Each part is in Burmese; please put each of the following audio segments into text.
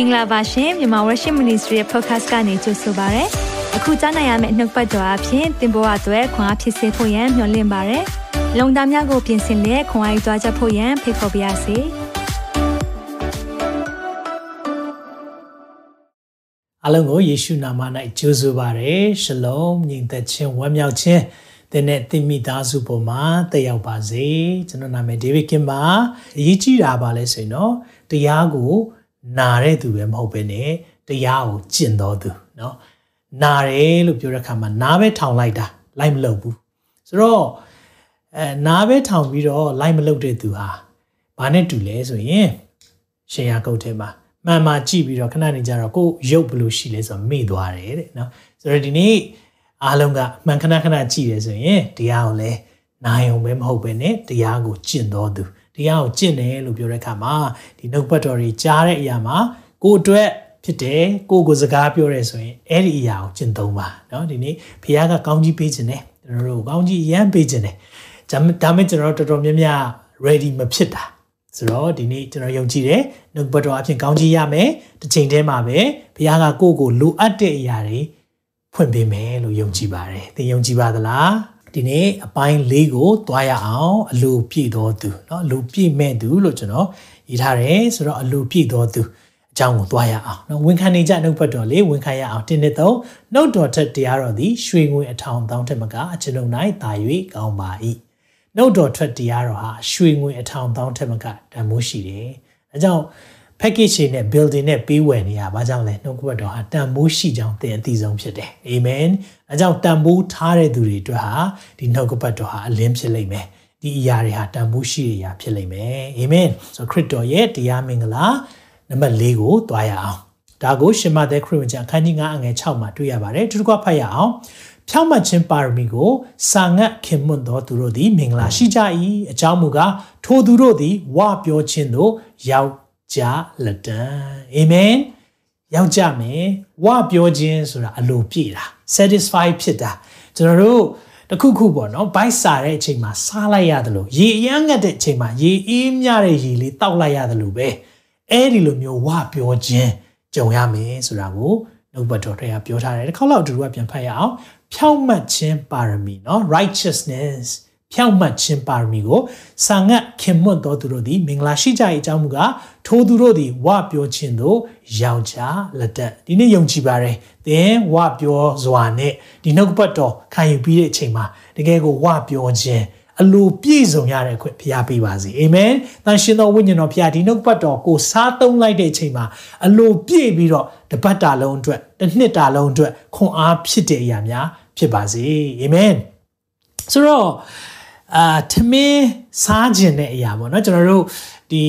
င်္ဂလာပါရှင်မြန်မာ Worship Ministry ရဲ့ podcast ကနေကြိုဆိုပါရစေ။အခုကြားနိုင်ရမယ့်နှုတ်ပတ်တော်အဖြစ်သင်ပေါ်အပ်ွယ်ခွန်အားဖြစ်စေဖို့ယံမျှဝင့်ပါရစေ။လုံတာများကိုပြင်ဆင်လက်ခွန်အားယူကြားချက်ဖို့ယံဖိတ်ခေါ်ပါရစေ။အားလုံးကိုယေရှုနာမ၌ကြိုဆိုပါရစေ။ရှလုံညီသက်ချင်းဝမ်းမြောက်ခြင်းသင်နဲ့သင်မိသားစုပေါ်မှာတက်ရောက်ပါစေကျွန်တော်နာမည်ဒေးဗစ်ကင်ပါအရေးကြီးတာပါလဲဆိုရင်တော့တရားကို နာတဲ့သူပဲမဟုတ်ပဲねတရားကိုကျင့်တော်သူเนาะနာတယ်လို့ပြောတဲ့အခါမှာနားပဲထောင်လိုက်တာလိုက်မလုပ်ဘူးဆိုတော့အဲနားပဲထောင်ပြီးတော့လိုက်မလုပ်တဲ့သူဟာဘာနဲ့တူလဲဆိုရင်ရှင်ရကုတ်ထဲမှာမှန်မှကြည့်ပြီးတော့ခဏနေကြတော့ကိုရုပ်ဘလို့ရှိလဲဆိုတော့မေ့သွားတယ်တဲ့เนาะဆိုတော့ဒီနေ့အားလုံးကမှန်ခဏခဏကြည့်တယ်ဆိုရင်တရားကိုလည်းနိုင်အောင်ပဲမဟုတ်ပဲねတရားကိုကျင့်တော်သူ တရားကိုကျင့်တယ်လို့ပြောတဲ့အခါမှာဒီနှုတ်ပတ်တော်တွေကြားတဲ့အရာမှာကိုအတွက်ဖြစ်တယ်ကိုကိုစကားပြောရဲဆိုရင်အဲ့ဒီအရာကိုကျင့်သုံးပါเนาะဒီနေ့ဖခင်ကကောင်းကြီးပေးခြင်းတယ်ကျွန်တော်တို့ကောင်းကြီးရမ်းပေးခြင်းတယ်ဒါမဲ့ကျွန်တော်တို့တော်တော်များများ ready မဖြစ်တာဆိုတော့ဒီနေ့ကျွန်တော်ယုံကြည်တယ်နှုတ်ပတ်တော်အဖြစ်ကောင်းကြီးရမယ်တစ်ချိန်တည်းမှာပဲဘုရားကကိုယ့်ကိုလိုအပ်တဲ့အရာတွေဖွင့်ပေးမယ်လို့ယုံကြည်ပါတယ်သင်ယုံကြည်ပါသလား ဒီနေ့အပိုင်း၄ကိုသွားရအောင်အလိုပြည့်တော်သူเนาะအလိုပြည့်မဲ့သူလို့ကျွန်တော်ရေးထားတယ်ဆိုတော့အလိုပြည့်တော်သူအကြောင်းကိုသွားရအောင်เนาะဝန်ခံနေကြနှုတ်ပတ်တော်လေးဝန်ခံရအောင်တင်းနှစ်သုံးနှုတ်တော်ထက်တရားတော်သည်ရွှေငွေအထောင်တောင်းထက်မကအကျွန်ုပ်၌တာ၍ကောင်းပါ၏နှုတ်တော်ထွက်တရားတော်ဟာရွှေငွေအထောင်တောင်းထက်မကတန်မိုးရှိတယ်အဲကြောင့် package တွေနဲ့ building နဲ့ပေးဝယ်နေရဘာကြောင့်လဲနှုတ်ကပတ်တော်ဟာတန်ဖိုးရှိကြောင်းသင်အသိဆုံးဖြစ်တယ်အာမင် အဲကြောင့်တန်ဖိုးထားတဲ့သူတွေအတွက်ဟာဒီနှုတ်ကပတ်တော်ဟာအလင်းဖြစ်လိမ့်မယ်ဒီအရာတွေဟာတန်ဖိုးရှိတဲ့အရာဖြစ်လိမ့်မယ်အာမင်ဆိုခရစ်တော်ရဲ့တရားမင်္ဂလာနံပါတ်၄ကိုတွားရအောင်ဒါကိုရှင်မသက်ခရစ်ဝင်ကျမ်းအခန်းကြီး9အငယ်6မှာတွေ့ရပါတယ်သူတို့ကဖတ်ရအောင်ဖြောင့်မတ်ခြင်းပါရမီကိုစာငတ်ခင်မွန်းသောသူတို့သည်မင်္ဂလာရှိကြ၏အကြောင်းမူကားထိုသူတို့သည်ဝပြောခြင်းသို့ရောက်ကြလက်တန်အာမင် ရောက်ကြမယ်ဝပြောခြင်းဆိုတာအလိုပြည့်တာ satisfy ဖြစ်တာကျွန်တော်တို့တခုခုပေါ့နော်ဘိုက်စားတဲ့အချိန်မှာစားလိုက်ရတယ်လို့ရေအရမ်းငတ်တဲ့အချိန်မှာရေအေးမြတဲ့ရေလေးတောက်လိုက်ရတယ်လို့ပဲအဲ့ဒီလိုမျိုးဝပြောခြင်းကြုံရမယ်ဆိုတာကိုနှုတ်ဘတ်တော်ထဲကပြောထားတယ်တစ်ခေါက်လောက်အတူတူကပြန်ဖတ်ရအောင်ဖြောင့်မတ်ခြင်းပါရမီနော် righteousness ဖြောင့်မတ်ခြင်းပါရမီကိုစာငတ်ခင်မွတ်တော်သူတို့သည်မင်္ဂလာရှိကြ၏အကြောင်းမူကားထိုသူတို့သည်ဝပြောခြင်းသို့ရောက်ကြလက်တက်ဒီနေ့ယုံကြည်ပါတယ်သင်ဝပြောစွာနဲ့ဒီနှုတ်ပတ်တော်ခံယူပြီးတဲ့အချိန်မှာတကယ်ကိုဝပြောခြင်းအလိုပြည့်စုံရတဲ့အခွင့်ဖျားပေးပါစေအာမင်။တန်ရှင်သောဝိညာဉ်တော်ဖျားဒီနှုတ်ပတ်တော်ကိုစားသုံးလိုက်တဲ့အချိန်မှာအလိုပြည့်ပြီးတော့တပတ်တာလုံးအတွက်တစ်နှစ်တာလုံးအတွက်ခွန်အားဖြစ်တဲ့အရာများဖြစ်ပါစေအာမင်။ဆိုတော့ အာထမင်းစားခြင်းတဲ့အရာပေါ့နော်ကျွန်တော်တို့ဒီ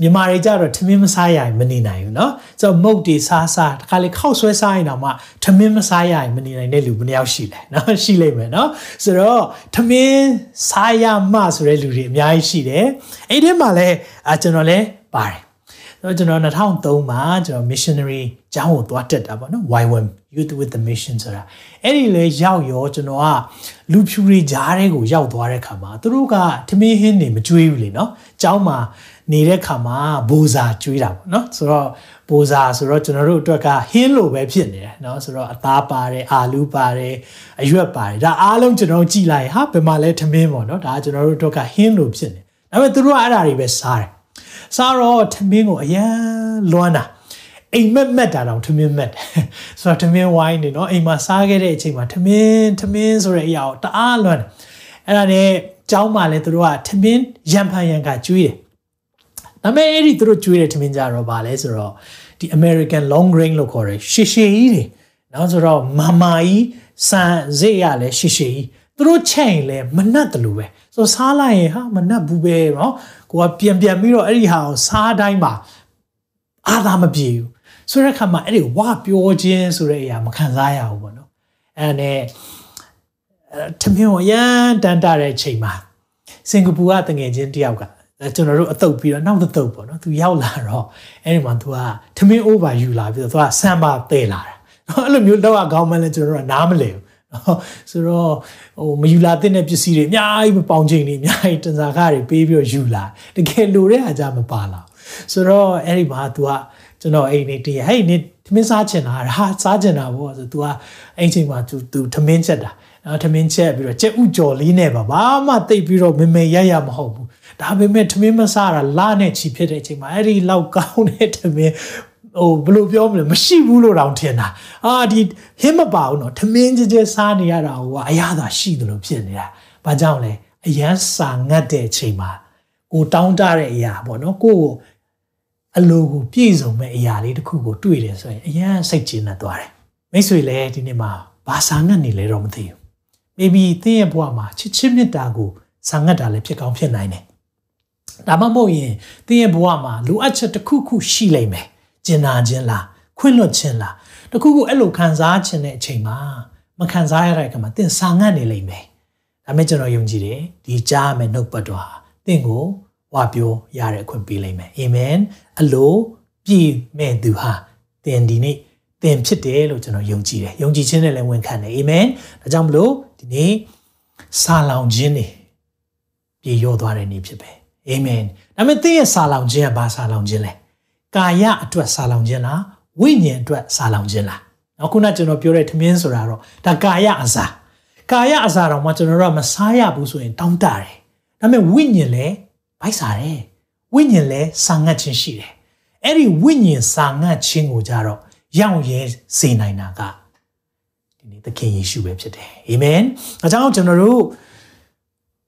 မြန်မာတွေကြတော့ထမင်းမစားရရင်မနေနိုင်ဘူးเนาะဆိုတော့မုတ်တွေစားစားတခါလေခောက်ဆွဲစားရင်တော့မှထမင်းမစားရရင်မနေနိုင်တဲ့လူဘယ်နှယောက်ရှိလဲเนาะရှိလိမ့်မယ်เนาะဆိုတော့ထမင်းစားရမှဆိုတဲ့လူတွေအများကြီးရှိတယ်အဲ့ဒီမှာလဲအာကျွန်တော်လဲပါတယ် တော့ကျွန်တော်2003မှာကျွန်တော် missionary ကျောင်းကိုသွားတက်တာပေါ့နော် YWAM Youth with the Mission ဆိုတာအဲ့ဒီလေရောက်ရောကျွန်တော်ကလူဖြူတွေကြားထဲကိုရောက်သွားတဲ့ခါမှာသူတို့ကထမင်းဟင်းနေမကျွေးဘူးလေနော်ကျောင်းမှာနေတဲ့ခါမှာဘိုးစာကျွေးတာပေါ့နော်ဆိုတော့ဘိုးစာဆိုတော့ကျွန်တော်တို့အတွက်ကဟင်းလိုပဲဖြစ်နေတယ်နော်ဆိုတော့အသားပါတယ်အာလူးပါတယ်အရွက်ပါတယ်ဒါအားလုံးကျွန်တော်ကြည့်လိုက်ဟာဘယ်မှာလဲထမင်းပေါ့နော်ဒါကျွန်တော်တို့အတွက်ကဟင်းလိုဖြစ်နေဒါပေမဲ့သူတို့ကအဲ့ဒါတွေပဲစားတယ် စားတော့ထမင်းကိုအရန်လွမ်းတာအိမ်မက်မက်တာတောင်ထမင်းမက်ဆိုတော့ထမင်းဝိုင်းနေเนาะအိမ်မှာစားခဲ့တဲ့အချိန်မှာထမင်းထမင်းဆိုတဲ့အရာကိုတအားလွမ်းတယ်အဲ့ဒါနဲ့ကျောင်းမှာလည်းသူတို့ကထမင်းရံဖန်ရံကကျွေးတယ်ဒါပေမဲ့အဲ့ဒီသူတို့ကျွေးတဲ့ထမင်းကြတော့ဗာလဲဆိုတော့ဒီ American long grain လို့ခေါ်တယ်ရှည်ရှည်ကြီးတွေနော်ဆိုတော့မမာကြီးစံစိတ်ရလဲရှည်ရှည်ကြီး သူတို့ချိန်လဲမနှက်တယ်လို့ပဲဆိုစားလိုက်ရင်ဟာမနှက်ဘူးပဲเนาะကိုကပြန်ပြန်ပြီးတော့အဲ့ဒီဟာကိုစားတိုင်းမှာအာသာမပြေဘူးဆိုတဲ့အခါမှာအဲ့ဒီဝပြောခြင်းဆိုတဲ့အရာမခံစားရဘူးပေါ့နော်အဲ့နဲ့ထမင်းကိုရန်တန်တာတဲ့အချိန်မှာစင်ကာပူကတငယ်ချင်းတယောက်ကကျွန်တော်တို့အတုပ်ပြီးတော့နောက်တုပ်ပေါ့နော်သူရောက်လာတော့အဲ့ဒီမှာသူကထမင်း over ယူလာပြီးတော့သူကဆမ်ဘာတဲလာတာအဲ့လိုမျိုးတော့အကောင်းမှလည်းကျွန်တော်တို့ကနားမလည်ဘူးနော် ဆိုတော့ဟိုမယူလာတဲ့ပစ္စည်းတွေအများကြီးမပေါင်ချိန်တွေအများကြီးတန်စာခတွေပေးပြီးတော့ယူလာတကယ်လိုတဲ့အားကြမပါလာဆိုတော့အဲ့ဒီမှာ तू က ကျွန်တော်အိမ်နေတည်းဟဲ့နေသမင်းစားချင်တာဟာစားချင်တာပေါ့ဆို तू ကအဲ့ချိန်မှာ तू तू သမင်းချက်တာနော်သမင်းချက်ပြီးတော့ကြက်ဥကြော်လေးနဲ့ပါဘာမှတိတ်ပြီးတော့မမေရရမဟုတ်ဘူးဒါပေမဲ့သမင်းမစားတာလာနဲ့ချီဖြစ်တဲ့အချိန်မှာအဲ့ဒီလောက်ကောင်းတဲ့သမင်း ဟိုဘယ်လိုပြောမလဲမရှိဘူးလို့တောင်ထင်တာအာဒီဟင်းမပါဘူးနော်သမင်းကြဲကြဲစားနေရတာဟိုကအရသာရှိတယ်လို့ဖြစ်နေတာဘာကြောင့်လဲအရန်စာငတ်တဲ့အချိန်မှာကိုတောင်းတတဲ့အရာပေါ့နော်ကိုကိုအလိုကိုပြည့်စုံမဲ့အရာလေးတစ်ခုကိုတွေ့တယ်ဆိုရင်အရန်စိတ်ကျဉ်းသွားတယ်မိတ်ဆွေလည်းဒီနေ့မှာဘာစာငတ်နေလဲတော့မသိဘူး maybe သင်ရဲ့ဘဝမှာချစ်ချစ်မြတ်တာကိုစာငတ်တာလည်းဖြစ်ကောင်းဖြစ်နိုင်တယ်ဒါမှမဟုတ်ရင်သင်ရဲ့ဘဝမှာလိုအပ်ချက်တစ်ခုခုရှိလိမ့်မယ် ကျင်နာခြင်းလားခွင့်လွှတ်ခြင်းလားတခုခုအဲ့လိုခံစားခြင်းတဲ့အချိန်မှာမခံစားရတဲ့အခါမှာသင်စာငတ်နေလိမ့်မယ်ဒါမဲ့ကျွန်တော်ယုံကြည်တယ်ဒီကြားမယ်နှုတ်ပတ်တော်ဟာသင်ကိုဝါပြောရတဲ့အခွင့်ပေးလိမ့်မယ်အာမင်အလိုပြည့်မဲ့သူဟာသင်ဒီနေ့သင်ဖြစ်တယ်လို့ကျွန်တော်ယုံကြည်တယ်ယုံကြည်ခြင်းနဲ့လည်းဝန်ခံတယ်အာမင်ဒါကြောင့်မလို့ဒီနေ့စာလောင်ခြင်းနေပြေရောသွားတဲ့နေ့ဖြစ်ပဲအာမင်ဒါမဲ့သင်ရဲ့စာလောင်ခြင်းကဘာစာလောင်ခြင်းလဲ ကာယအတွက်စာလောင်ခြင်းလားဝိညာဉ်အတွက်စာလောင်ခြင်းလားနောက်ခုနကျွန်တော်ပြောတဲ့ထမင်းဆိုတာတော့ဒါကာယအစာကာယအစာတော့မှကျွန်တော်တို့ကမစားရဘူးဆိုရင်တောင်းတတယ်ဒါပေမဲ့ဝိညာဉ်လည်းဗိုက်စားတယ်ဝိညာဉ်လည်းစာငတ်ခြင်းရှိတယ်အဲ့ဒီဝိညာဉ်စာငတ်ခြင်းကိုကြတော့ရောက်ရဲစေနိုင်တာကဒီနေ့သခင်ယေရှုပဲဖြစ်တယ်အာမင်အကြောင်းကျွန်တော်တို့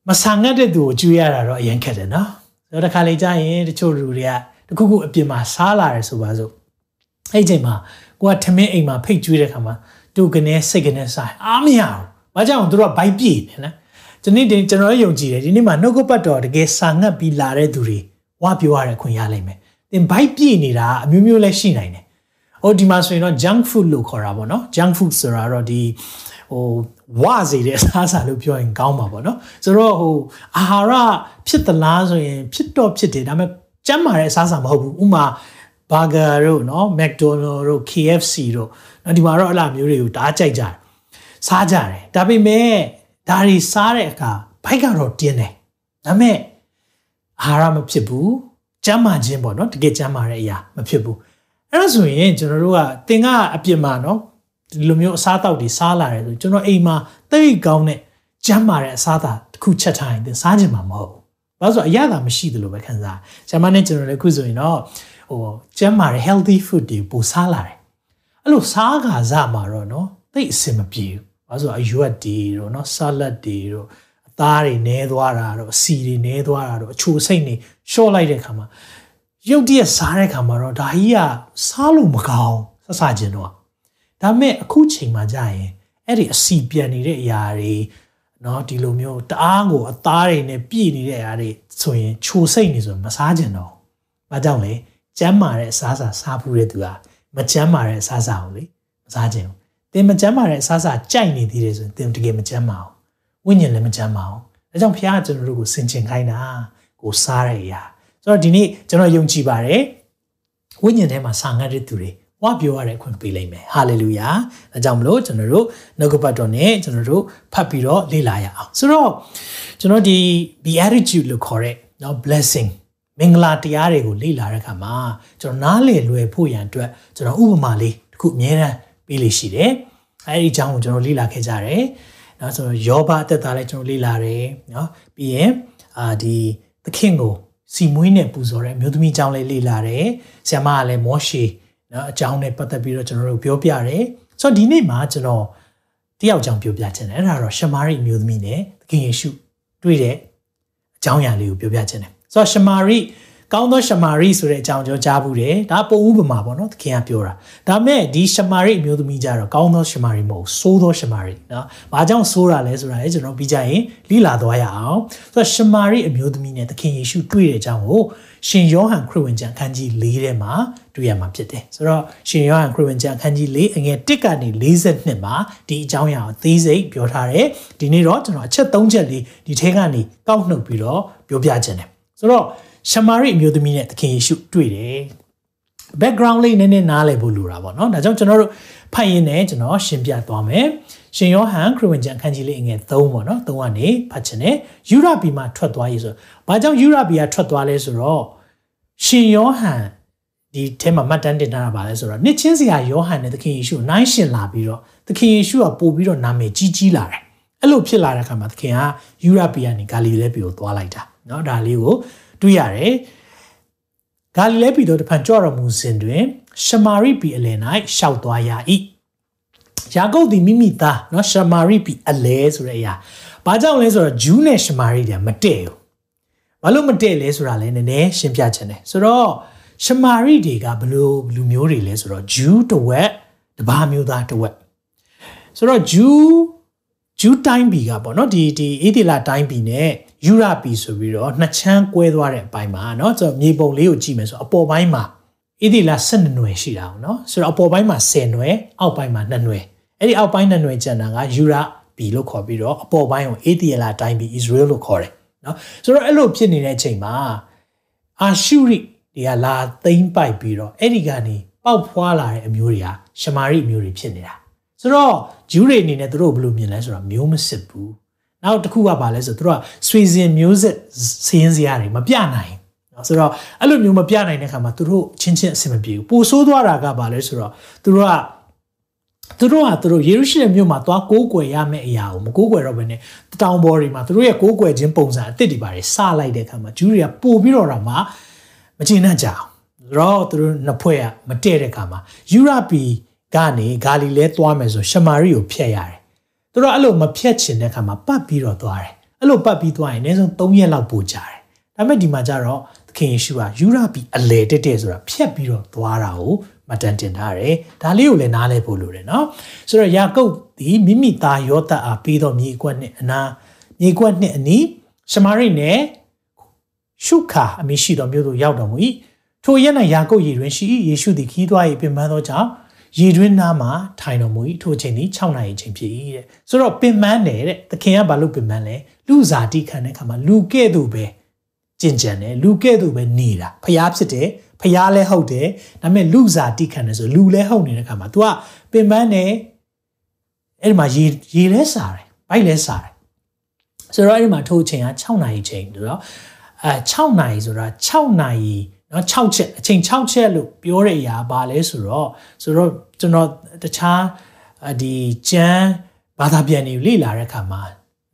မဆာငတ်တဲ့သူကိုကြွေးရတာတော့အရင်ခက်တယ်နော်ဆိုတော့တစ်ခါလေကြာရင်တချို့လူတွေက တခုခုအပြင်မှာစားလာတယ်ဆိုပါစို့အဲ့ချိန်မှာကိုကထမင်းအိမ်မှာဖိတ်ကျွေးတဲ့ခါမှာသူကနေစိတ်ကနေစားအားမရဘူး။ဘာကြောင့်သူတို့ကဘိုက်ပြည့်နေလဲ။ဒီနေ့တင်ကျွန်တော်ယုံကြည်တယ်ဒီနေ့မှာနှုတ်ကပတ်တော်တကယ်စာငတ်ပြီးလာတဲ့သူတွေဝါပြောရတဲ့ခွင့်ရလိမ့်မယ်။သင်ဘိုက်ပြည့်နေတာအမျိုးမျိုးလည်းရှိနိုင်တယ်။ဟိုဒီမှာဆိုရင်တော့ junk food လို့ခေါ်တာပေါ့နော်။ junk food ဆိုတာတော့ဒီဟိုဝါစီတဲ့အစားအစာလို့ပြောရင်ကောင်းပါပေါ့နော်။ဆိုတော့ဟိုအာဟာရဖြစ်သလားဆိုရင်ဖြစ်တော့ဖြစ်တယ်ဒါပေမဲ့ ကျန်းမာတဲ့အစားအစာမဟုတ်ဘူး။ဥမာဘာဂါတို့နော် McDonald တို့ KFC တို့နော်ဒီမှာတော့အလားမျိုးတွေကိုတားကြိုက်ကြတယ်စားကြတယ်ဒါပေမဲ့ဒါတွေစားတဲ့အခါဘိုက်ကတော့တင်းတယ်ဒါပေမဲ့အာဟာရမဖြစ်ဘူးကျန်းမာခြင်းပေါ့နော်တကယ်ကျန်းမာတဲ့အရာမဖြစ်ဘူးအဲ့ဒါဆိုရင်ကျွန်တော်တို့ကတင်ကအပြစ်မှာနော်ဒီလိုမျိုးအစားအသောက်တွေစားလာတယ်ဆိုကျွန်တော်အိမ်မှာတိတ်ကောင်းတဲ့ကျန်းမာတဲ့အစားအသောက်တစ်ခုချက်ထားရင်သင်စားခြင်းမှာမဟုတ် ဘူး။ဘာလို့ဆိုအရသာမရှိသလိုပဲခံစား။ဆရာမနဲ့ကျွန်တော်လည်းခုဆိုရင်တော့ဟိုကျန်းမာတဲ့ healthy food တွေပိုစားလာတယ်။အဲ့လိုစားကာစားမှာတော့နော်သိအဆင်မပြေဘူး။ဘာလို့ဆိုအရွက်တွေတော့နော် salad တွေတော့အသားတွေနဲသွားတာတော့အစီတွေနဲသွားတာတော့အချိုစိတ်တွေရှော့လိုက်တဲ့ခါမှာရုပ်တရက်စားတဲ့ခါမှာတော့ဒါကြီးကစားလို့မကောင်းဆက်စားခြင်းတော့ဒါပေမဲ့အခုချိန်မှာကြာရင်အဲ့ဒီအစီပြန်နေတဲ့အရာတွေ နော်ဒီလိုမျိုးတအားကိုအသားတွေနဲ့ပြည့်နေတဲ့အားတွေဆိုရင်ချိုစိတ်နေဆိုမစားကြတော့။ဘာကြောင့်လဲ။ကျမ်းမာတဲ့အစားအစာစားဖို့တဲ့သူကမကျမ်းမာတဲ့အစားအစာကိုလေမစားကြဘူး။သင်မကျမ်းမာတဲ့အစားအစာကြိုက်နေသေးတယ်ဆိုရင်သင်တကယ်မကျမ်းမာဘူး။ဝိညာဉ်လည်းမကျမ်းမာဘူး။ဒါကြောင့်ဘုရားကကျွန်တော်တို့ကိုစင်ကြင်ခိုင်းတာကိုစားတဲ့အရာ။ဆိုတော့ဒီနေ့ကျွန်တော်ယုံကြည်ပါတယ်။ဝိညာဉ်ထဲမှာစာငတ်တဲ့သူတွေ ဝါပြောရတဲ့အခွင့်ပေးလိုက်မယ်ဟာလေလုယာအဲကြောင့်မလို့ကျွန်တော်တို့နှုတ်ကပတ်တော်နဲ့ကျွန်တော်တို့ဖတ်ပြီးတော့လေ့လာရအောင်ဆိုတော့ကျွန်တော်ဒီ beatitude လို့ခေါ်တဲ့เนาะ blessing မင်္ဂလာတရားတွေကိုလေ့လာတဲ့အခါမှာကျွန်တော်နားလည်လွယ်ဖို့ရန်အတွက်ကျွန်တော်ဥပမာလေးတစ်ခုအများအားပေးလို့ရှိတယ်အဲဒီအကြောင်းကိုကျွန်တော်လေ့လာခဲ့ကြတယ်เนาะဆိုတော့ယောဘအသက်တာလည်းကျွန်တော်လေ့လာတယ်เนาะပြီးရင်အာဒီသခင်ကိုစီမွေးနဲ့ပူဇော်တဲ့မျိုးသမီးအကြောင်းလေးလေ့လာတယ်ဆရာမကလည်းမောရှေ နော်အကြောင်းနဲ့ပတ်သက်ပြီးတော့ကျွန်တော်တို့ပြောပြတယ်ဆိုတော့ဒီနေ့မှာကျွန်တော်တယောက်ကြောင့်ပြောပြချင်တယ်အဲ့ဒါတော့ရှမာရိမျိုးသမီးနဲ့သခင်ယေရှုတွေ့တဲ့အကြောင်းအရာလေးကိုပြောပြချင်တယ်ဆိုတော့ရှမာရိ ကောင်းသောရှမာရိဆိုတဲ့အကြောင်းကျွန်တော်ကြားဘူးတယ်ဒါပုံဥပမာပေါ့နော်သခင်ကပြောတာဒါမဲ့ဒီရှမာရိအမျိုးသမီးကြတော့ကောင်းသောရှမာရိမဟုတ်ဆိုးသောရှမာရိနော်ဘာကြောင့်ဆိုးတာလဲဆိုတာလေကျွန်တော်ပြီးကြရင်လိလာသွားရအောင်ဆိုတော့ရှမာရိအမျိုးသမီးနဲ့သခင်ယေရှုတွေ့တဲ့အကြောင်းကိုရှင်ယောဟန်ခရစ်ဝင်ကျမ်းအခန်းကြီး၄ထဲမှာတွေ့ရမှာဖြစ်တယ်ဆိုတော့ရှင်ယောဟန်ခရစ်ဝင်ကျမ်းအခန်းကြီး၄အငယ်1ကနေ42မှာဒီအကြောင်းအရာကိုသေးစိတ်ပြောထားတယ်ဒီနေ့တော့ကျွန်တော်အချက်၃ချက်လေးဒီထဲကနေကောက်နှုတ်ပြီးတော့ပြောပြခြင်းတယ်ဆိုတော့ ရှမာရိအမျိုးသမီးနဲ့သခင်ယေရှုတွေ့တယ် background လေးနည်းနည်းနားလည်ဖို့လိုတာပေါ့နော်ဒါကြောင့်ကျွန်တော်တို့ဖတ်ရင်းနဲ့ကျွန်တော်ရှင်းပြသွားမယ်ရှင်ယောဟန်ခရစ်ဝင်ကျမ်းအခန်းကြီးလေးအငယ်3ပေါ့နော်3ကနေဖတ်ခြင်းနဲ့ယူရပီမှာထွက်သွားရေးဆိုဘာကြောင့်ယူရပီကထွက်သွားလဲဆိုတော့ရှင်ယောဟန် ဒီထဲမှာမှတ်တမ်းတင်ထားတာပါလဲဆိုတော့နှစ်ချင်းစရာယောဟန်နဲ့သခင်ယေရှုနိုင်ရှင်လာပြီးတော့သခင်ယေရှုကပို့ပြီးတော့နာမည်ကြီးကြီးလာတယ်အဲ့လိုဖြစ်လာတဲ့အခါမှာသခင်ကယူရပီကနေဂါလိလဲပြည်ကိုသွားလိုက်တာเนาะဒါလေးကို တွေ့ရတယ်ဂါလိလဲပြည်တော့တဖန်ကြွတော်မူစဉ်တွင်ရှမာရိပြည်အလယ်၌ရှောက်သွားရ၏ယာကုပ်သည်မိမိသားเนาะရှမာရိပြည်အလဲဆိုတဲ့အရာဘာကြောင့်လဲဆိုတော့ဂျူးနဲ့ရှမာရိတွေကမတည့်ဘူးဘာလို့မတည့်လဲဆိုတာလည်းနည်းနည်းရှင်းပြချင်တယ်ဆိုတော့ရှမာရိတွေကဘလို့လူမျိုးတွေလဲဆိုတော့ဂျူးတစ်ဝက်တပါးမျိုးသားတစ်ဝက်ဆိုတော့ဂျူး ဂျူးတိုင်းပြည်ကပေါ့နော်ဒီဒီအေဒီလာတိုင်းပြည်နဲ့ယူရပြည်ဆိုပြီးတော့နှစ်ချမ်းကွဲသွားတဲ့အပိုင်းမှာเนาะဆိုတော့မြေပုံလေးကိုကြည့်မယ်ဆိုအပေါ်ပိုင်းမှာအေဒီလာ12နွယ်ရှိတာအောင်เนาะဆိုတော့အပေါ်ပိုင်းမှာ10နွယ်အောက်ပိုင်းမှာ2နွယ်အဲ့ဒီအောက်ပိုင်း2နွယ်ကျန်တာကယူရပြည်လို့ခေါ်ပြီးတော့အပေါ်ပိုင်းကိုအေဒီလာတိုင်းပြည် Israel လို့ခေါ်တယ်เนาะဆိုတော့အဲ့လိုဖြစ်နေတဲ့အချိန်မှာအာရှုရိတွေကလာသိမ့်ပိုက်ပြီးတော့အဲ့ဒီကနေပေါက်ဖွာလာတဲ့အမျိုးတွေကရှမာရိအမျိုးတွေဖြစ်နေတာ ဆိုတော့ဂျူးတွေအနေနဲ့သူတို့ဘယ်လိုမြင်လဲဆိုတော့မျိုးမစစ်ဘူးနောက်တစ်ခုကပါလဲဆိုတော့သူတို့ကဆွေစဉ်မျိုးစစ်စင်းစရာတွေမပြနိုင်နော်ဆိုတော့အဲ့လိုမျိုးမပြနိုင်တဲ့ခါမှာသူတို့ချင်းချင်းအဆင်မပြေဘူးပိုဆိုးသွားတာကပါလဲဆိုတော့သူတို့ကသူတို့ကသူတို့ယေရုရှလင်မြို့မှာသွားကိုးကွယ်ရမယ့်အရာကိုမကိုးကွယ်တော့ဘဲနဲ့တောင်ပေါ်တွေမှာသူတို့ရဲ့ကိုးကွယ်ခြင်းပုံစံအစ်စ်တွေပါတယ်စလိုက်တဲ့အခါမှာဂျူးတွေကပို့ပြီးတော့တော့မှမကျေနပ်ကြအောင်တော့သူတို့နှစ်ဖွဲ့ကမတည့်တဲ့အခါမှာယူရပီ ကနေဂါလိလဲသွားမယ်ဆိုရှမာရိကိုဖျက်ရတယ်သူတို့အဲ့လိုမဖျက်ချင်တဲ့အခါမှာပတ်ပြီးတော့သွားတယ်အဲ့လိုပတ်ပြီးသွားရင်အနည်းဆုံး3ရက်လောက်ပို့ကြတယ်ဒါပေမဲ့ဒီမှာကျတော့သခင်ယေရှုကယူရပီအလေတက်တဲ့ဆိုတာဖျက်ပြီးတော့သွားတာကိုမတန်တင်ထားတယ်ဒါလေးကိုလည်းနားလဲဖို့လိုတယ်နော်ဆိုတော့ယာကုပ်ဒီမိမိသားယောသအားပြီးတော့မြေကွက်နဲ့အနာမြေကွက်နဲ့အနီးရှမာရိနဲ့ရှုခါအမရှိတော်မျိုးတို့ရောက်တော်မူ၏ထိုရက်၌ယာကုပ်ရည်တွင်ရှိယေရှုသည်ခီးသွား၏ပင်ပန်းသောကြောင့် ရည်တွင်းနားမှာထိုင်တော်မူ၏ထိုချိန်သည်6နာရီချိန်ဖြစ်၏တဲ့ဆိုတော့ပင်ပန်းတယ်တဲ့သခင်ကဘာလို့ပင်ပန်းလဲလူဇာတိခံတဲ့ခါမှာလူကဲ့သို့ပဲကျင့်ကြံတယ်လူကဲ့သို့ပဲနေတာဖျားဖြစ်တယ်ဖျားလဲဟုတ်တယ်ဒါပေမဲ့လူဇာတိခံတယ်ဆိုလူလဲဟုတ်နေတဲ့ခါမှာ तू ကပင်ပန်းတယ်အဲ့ဒီမှာရေရေလဲစားတယ်ဘိုက်လဲစားတယ်ဆိုတော့အဲ့ဒီမှာထိုချိန်က6နာရီချိန်ဆိုတော့အဲ6နာရီဆိုတာ6နာရီ နော်6ချက်အချိန်6ချက်လို့ပြောတဲ့အရာပါလဲဆိုတော့ဆိုတော့ကျွန်တော်တခြားဒီကျန်းဘာသာပြန်တွေလေ့လာတဲ့အခါမှာ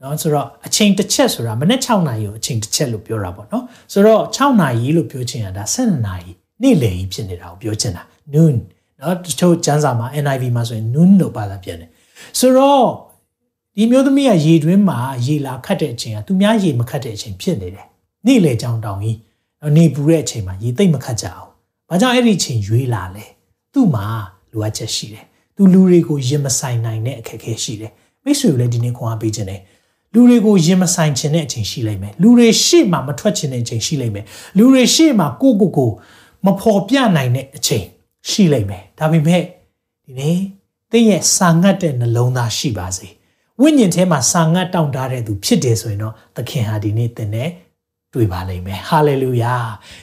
နော်ဆိုတော့အချိန်တစ်ချက်ဆိုတာမနေ့6နာရီကိုအချိန်တစ်ချက်လို့ပြောတာပေါ့နော်ဆိုတော့6နာရီလို့ပြောချင်ရတာ7နာရီနေ့လယ်ကြီးဖြစ်နေတာကိုပြောချင်တာ noon နော်တချို့ကျမ်းစာမှာ NIV မှာဆိုရင် noon လို့ဘာသာပြန်တယ်ဆိုတော့ဒီမျိုးသမီးကရေတွင်းမှာရေလာခတ်တဲ့အချိန်ကသူများရေမခတ်တဲ့အချိန်ဖြစ်နေတယ်နေ့လယ်ကြောင်တောင်ကြီး နေပူတဲ့အချိန်မှာရေသိမ့်မခတ်ကြအောင်။ဘာကြောင့်အဲ့ဒီအချိန်ရွေးလာလဲ။သူ့မှာလိုအပ်ချက်ရှိတယ်။သူလူတွေကိုရင်မဆိုင်နိုင်တဲ့အခက်အခဲရှိတယ်။မိတ်ဆွေကိုလည်းဒီနေ့ခွန်အားပေးခြင်းတယ်။လူတွေကိုရင်မဆိုင်ခြင်းတဲ့အချိန်ရှိလိမ့်မယ်။လူတွေရှေ့မှာမထွက်ခြင်းတဲ့အချိန်ရှိလိမ့်မယ်။လူတွေရှေ့မှာကိုကိုကိုမဖော်ပြနိုင်တဲ့အချိန်ရှိလိမ့်မယ်။ဒါပေမဲ့ဒီနေ့သင်ရဲ့စာငတ်တဲ့နှလုံးသားရှိပါစေ။ဝိညာဉ်ထဲမှာစာငတ်တောင့်တတဲ့သူဖြစ်တယ်ဆိုရင်တော့သခင်ဟာဒီနေ့သင်နဲ့ တွေ့ပါလိမ့်မယ်ဟာလေလုယာ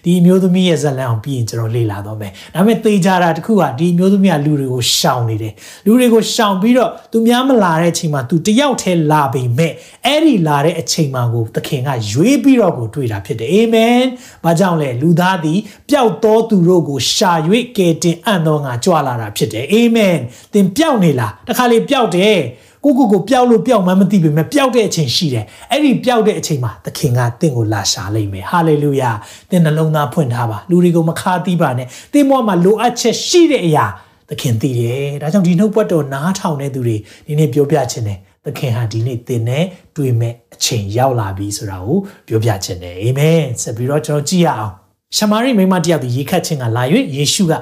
ဒီအမျိုးသမီးရဲ့ဇလံအောင်ပြီးရင်ကျွန်တော်လေ့လာတော့မယ်ဒါပေမဲ့သေချာတာတခုကဒီအမျိုးသမီးကလူတွေကိုရှောင်နေတယ်လူတွေကိုရှောင်ပြီးတော့သူများမလာတဲ့အချိန်မှာသူတယောက်တည်းလာပေမဲ့အဲ့ဒီလာတဲ့အချိန်မှာကိုသခင်ကရွေးပြီးတော့ကိုတွေ့တာဖြစ်တယ်အာမင်ဘာကြောင့်လဲလူသားသည်ပျောက်သောသူတို့ကိုရှာ၍ကယ်တင်အံ့သောငါကြွလာတာဖြစ်တယ်အာမင်သင်ပျောက်နေလားတခါလေပျောက်တယ် ကိုကိုကိုပျောက်လို့ပျောက်မှမသိပေမဲ့ပျောက်တဲ့အချိန်ရှိတယ်အဲ့ဒီပျောက်တဲ့အချိန်မှာသခင်ကတင့်ကိုလာရှာလိမ့်မယ်ဟာလေလုယာသင်နှလုံးသားဖွင့်ထားပါလူတွေကိုမခါသီးပါနဲ့သင်ဘဝမှာလိုအပ်ချက်ရှိတဲ့အရာသခင်သိတယ်ဒါကြောင့်ဒီနှုတ်ပတ်တော်နားထောင်တဲ့သူတွေဒီနေ့ပြောပြခြင်းတယ်သခင်ဟာဒီနေ့သင်နဲ့တွေ့မဲ့အချိန်ရောက်လာပြီဆိုတာကိုပြောပြခြင်းတယ်အာမင်ဆက်ပြီးတော့ကျွန်တော်ကြည့်ရအောင်ရှမာရိမိမတယောက်ဒီရေခတ်ခြင်းကလာ၍ယေရှုက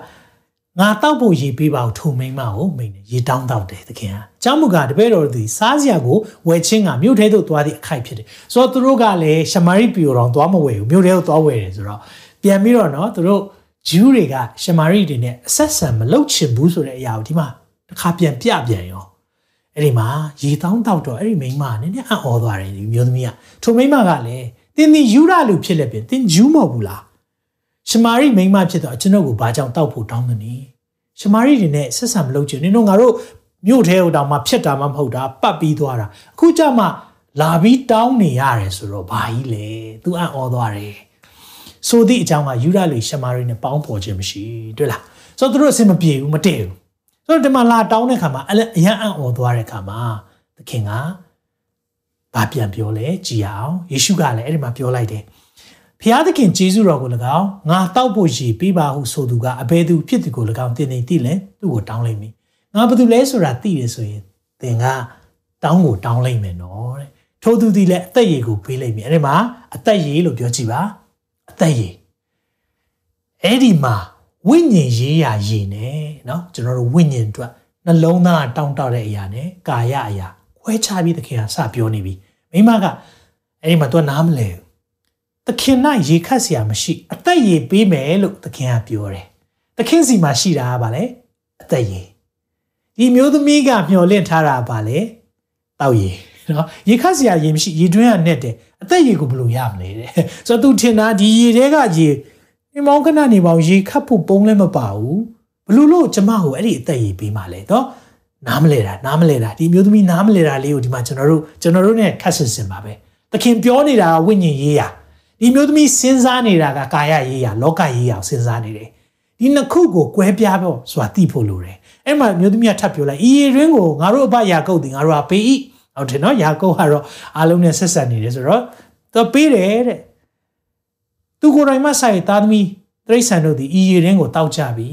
ငါတောက်ဖို့ရေပေးပါဦးထုံမိန်မကိုမိန်တယ်ရေတောင်းတောက်တယ်သခင်ဟာကျောင်းမူကတပည့်တော်သည်စားစရာကိုဝယ်ချင်းကမြို့ထဲသို့သွားသည့်အခိုက်ဖြစ်တယ်ဆိုတော့သူတို့ကလည်းရှမာရိပြည်တော်သွားမဝယ်ဘူးမြို့ထဲကိုသွားဝယ်တယ်ဆိုတော့ပြန်ပြီးတော့နော်သူတို့ဂျူးတွေကရှမာရိတွေနဲ့အဆက်ဆံမလုပ်ချင်ဘူးဆိုတဲ့အရာကိုဒီမှာတစ်ခါပြန်ပြပြန်ရောအဲ့ဒီမှာရေတောင်းတောက်တော့အဲ့ဒီမိန်းမကနည်းနည်းအံ့ဩသွားတယ်ဒီမျိုးသမီးကထိုမိန်းမကလည်းတင်းတင်းယူရလူဖြစ်လက်ပြင်တင်းဂျူးမဟုတ်ဘူးလား ရှမာရိမိန်းမဖြစ်တော့ကျွန်တော်ကိုဘာကြောင့်တောက်ဖို့တောင်းသနည်းရှမာရိတွေနဲ့ဆက်ဆံမလုပ်ချင်နင်တို့ငါတို့မြို့ထဲကိုတောင်မှဖြစ်တာမှမဟုတ်တာပတ်ပြီးသွားတာအခုကျမှလာပြီးတောင်းနေရတယ်ဆိုတော့ဘာကြီးလဲသူအံ့ဩသွားတယ်ဆိုသည့်အကြောင်းကယူရလူရှမာရိနဲ့ပေါင်းဖော်ခြင်းမရှိတွေ့လားဆိုတော့သူတို့အစင်မပြေဘူးမတည့်ဘူးဆိုတော့ဒီမှာလာတောင်းတဲ့ခါမှာအရန်အံ့ဩသွားတဲ့ခါမှာသခင်ကဘာပြန်ပြောလဲကြည်အောင်ယေရှုကလည်းအဲ့ဒီမှာပြောလိုက်တယ် ဖျားသခင်ဂျေဇုတော်ကို၎င်းငါတောက်ဖို့ရည်ပေးပါဟုဆိုသူကအဘယ်သူဖြစ်သူကို၎င်းတင်နေသိလဲသူ့ကိုတောင်းလိုက်မိငါဘာသူလဲဆိုတာသိရဆိုရင်သင်ကတောင်းကိုတောင်းလိုက်မယ်နော်တဲ့ထို့သူသည်လည်းအသက်ရည်ကိုပေးလိုက်မယ်အဲ့ဒီမှာအသက်ရည်လို့ပြောကြည့်ပါအသက်ရည်အဲ့ဒီမှာဝိညာဉ်ရေးရာရည်နဲ့เนาะကျွန်တော်တို့ဝိညာဉ်အတွက်နှလုံးသားတောင်းတတဲ့အရာနဲ့ကာယအရာခွဲခြားပြီးသခင်ကစပြောနေပြီမိမကအဲ့ဒီမှာသူကနားမလဲဘူး သခင်၌ရေခတ်စရာမရှိ အသက်ရေပေးမယ်လို့သခင်ကပြောတယ်။သခင်စီမှာရှိတာကဘာလဲ။အသက်ရေ။ဒီမျိုးသမီးကမျှော်လင့်ထားတာကဘာလဲ။တောက်ရေ။နော်။ရေခတ်စရာရေမရှိရေတွင်းကနဲ့တယ်။အသက်ရေကိုဘယ်လိုရမလဲတဲ့။ဆိုတော့သူထင်တာဒီရေတဲကရေနေမောင်းခဏနေပေါင်းရေခတ်ဖို့ပုံလည်းမပါဘူး။ဘလို့လို့ကျမကိုအဲ့ဒီအသက်ရေပေးမှလဲတော့နားမလဲတာနားမလဲတာဒီမျိုးသမီးနားမလဲတာလေးကိုဒီမှာကျွန်တော်တို့ကျွန်တော်တို့ ਨੇ ခတ်ဆင်စင်ပါပဲ။သခင်ပြောနေတာဝိညာဉ်ရေးရာ။ ဒီမျိုးသမီးစဉ်းစားနေတာကကာယရေးရာလောကရေးရာစဉ်းစားနေတယ်ဒီနှစ်ခုကိုကွဲပြားဖို့ဆိုတာသိဖို့လိုတယ်အဲ့မှာမျိုးသမီးကထပ်ပြောလိုက်ဤရင်းကိုငါတို့အဘယာကုတ်တင်ငါတို့ကပေး၏ဟုတ်တယ်နော်ယာကုတ်ကတော့အားလုံးနဲ့ဆက်ဆက်နေတယ်ဆိုတော့သူပေးတယ်တဲ့သူကိုယ်တိုင်မှဆိုင်သားသမီးတိရစ္ဆာန်တို့သည်ဤရင်းကိုတောက်ကြပြီ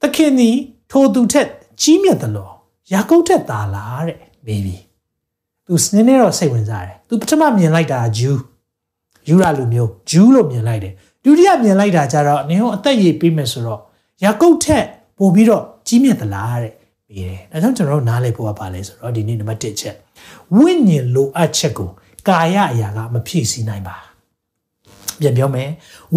သခင်သည်ထိုသူထက်ကြီးမြတ်တယ်လို့ယာကုတ်ထက်သာလားတဲ့မေးပြီသူစနေနေတော့စိတ်ဝင်စားတယ်သူပထမမြင်လိုက်တာဂျူး ယူရလူမျိုးဂျူးလို့မြင်လိုက်တယ်ဒုတိယမြင်လိုက်တာကျတော့နင်တို့အသက်ရည်ပေးမယ်ဆိုတော့ယာကုတ်ထက်ပို့ပြီးတော့ကြီးမြတ်သလားတဲ့ပြီးတယ်ဒါကြောင့်ကျွန်တော်တို့နားလည်ဖို့ကပါလဲဆိုတော့ဒီနေ့နံပါတ်1ချက်ဝိညာဉ်လိုအပ်ချက်ကိုကာယအရာကမဖြည့်ဆည်းနိုင်ပါပြန်ပြောမယ်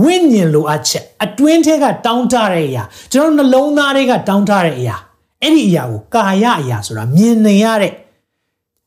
ဝိညာဉ်လိုအပ်ချက်အတွင်းထဲကတောင်းတတဲ့အရာကျွန်တော်နှလုံးသားတွေကတောင်းတတဲ့အရာအဲ့ဒီအရာကိုကာယအရာဆိုတာမြင်နေရတဲ့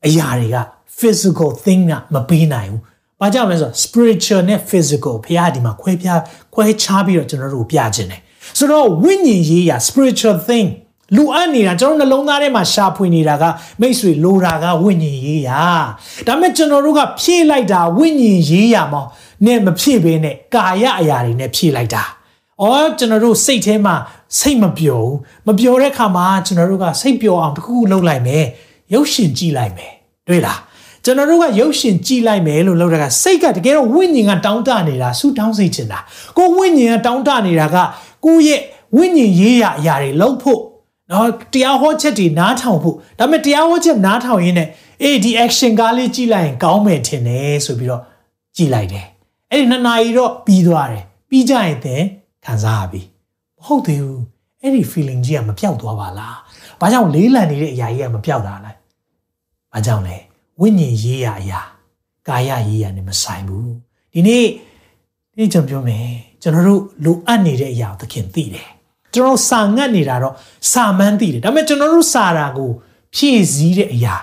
အရာတွေက physical thing ကမပေးနိုင်ဘူး။ ဘာကြောင့်လဲဆိုတော့ spiritual နဲ့ physical ဖခင်ဒီမှာခွဲပြားခွဲခြားပြီးတော့ကျွန်တော်တို့ပြခြင်းတယ်။ဆိုတော့ဝိညာဉ်ရေးရာ spiritual thing လူအပ်နေတာကျွန်တော်နှလုံးသားထဲမှာရှာဖွေနေတာကမိတ်ဆွေလိုတာကဝိညာဉ်ရေးရာ။ဒါပေမဲ့ကျွန်တော်တို့ကဖြည့်လိုက်တာဝိညာဉ်ရေးရာမှာနဲ့မဖြည့်ဘဲနဲ့ကာယအရာတွေနဲ့ဖြည့်လိုက်တာ။အော်ကျွန်တော်တို့စိတ်ထဲမှာစိတ်မပျော်ဘူး။မပျော်တဲ့ခါမှာကျွန်တော်တို့ကစိတ်ပျော်အောင်တစ်ခုခုလုပ်လိုက်မယ်။ရုပ်ရှင်ကြည့်လိုက်မယ်။တွေ့လား။ ကျွန်တော်တို့ကရုပ်ရှင်ကြည့်လိုက်မယ်လို့လုပ်တာကစိတ်ကတကယ်တော့ဝိညာဉ်ကတောင်းတနေတာဆူတောင်းစိတ်ချင်တာကိုဝိညာဉ်ကတောင်းတနေတာကကိုရဲ့ဝိညာဉ်ရေးရအရာတွေလုပ်ဖို့နော်တရားဟောချက်တွေနားထောင်ဖို့ဒါပေမဲ့တရားဟောချက်နားထောင်ရင်းနဲ့အေးဒီ action ကားလေးကြည့်လိုက်ရင်ကောင်းမယ်ထင်တယ်ဆိုပြီးတော့ကြည့်လိုက်တယ်အဲ့ဒီနှစ်နာရီတော့ပြီးသွားတယ်ပြီးကြရင်သင်ခံစားရပြီမဟုတ်သေးဘူးအဲ့ဒီ feeling ကြီးကမပြောက်သွားပါလားဘာကြောင့်လေးလံနေတဲ့အရာကြီးကမပြောက်တာလဲဘာကြောင့်လဲ ဝိညာဉ်ရေးရအရာကာယရေးရနဲ့မဆိုင်ဘူးဒီနေ့ဒီကျွန်တော်ပြောမယ်ကျွန်တော်တို့လိုအပ်နေတဲ့အရာသခင်သိတယ်ကျွန်တော်စာငတ်နေတာတော့စာမှန်းသိတယ်ဒါပေမဲ့ကျွန်တော်တို့စာတာကိုဖြည့်စည်းတဲ့အရာ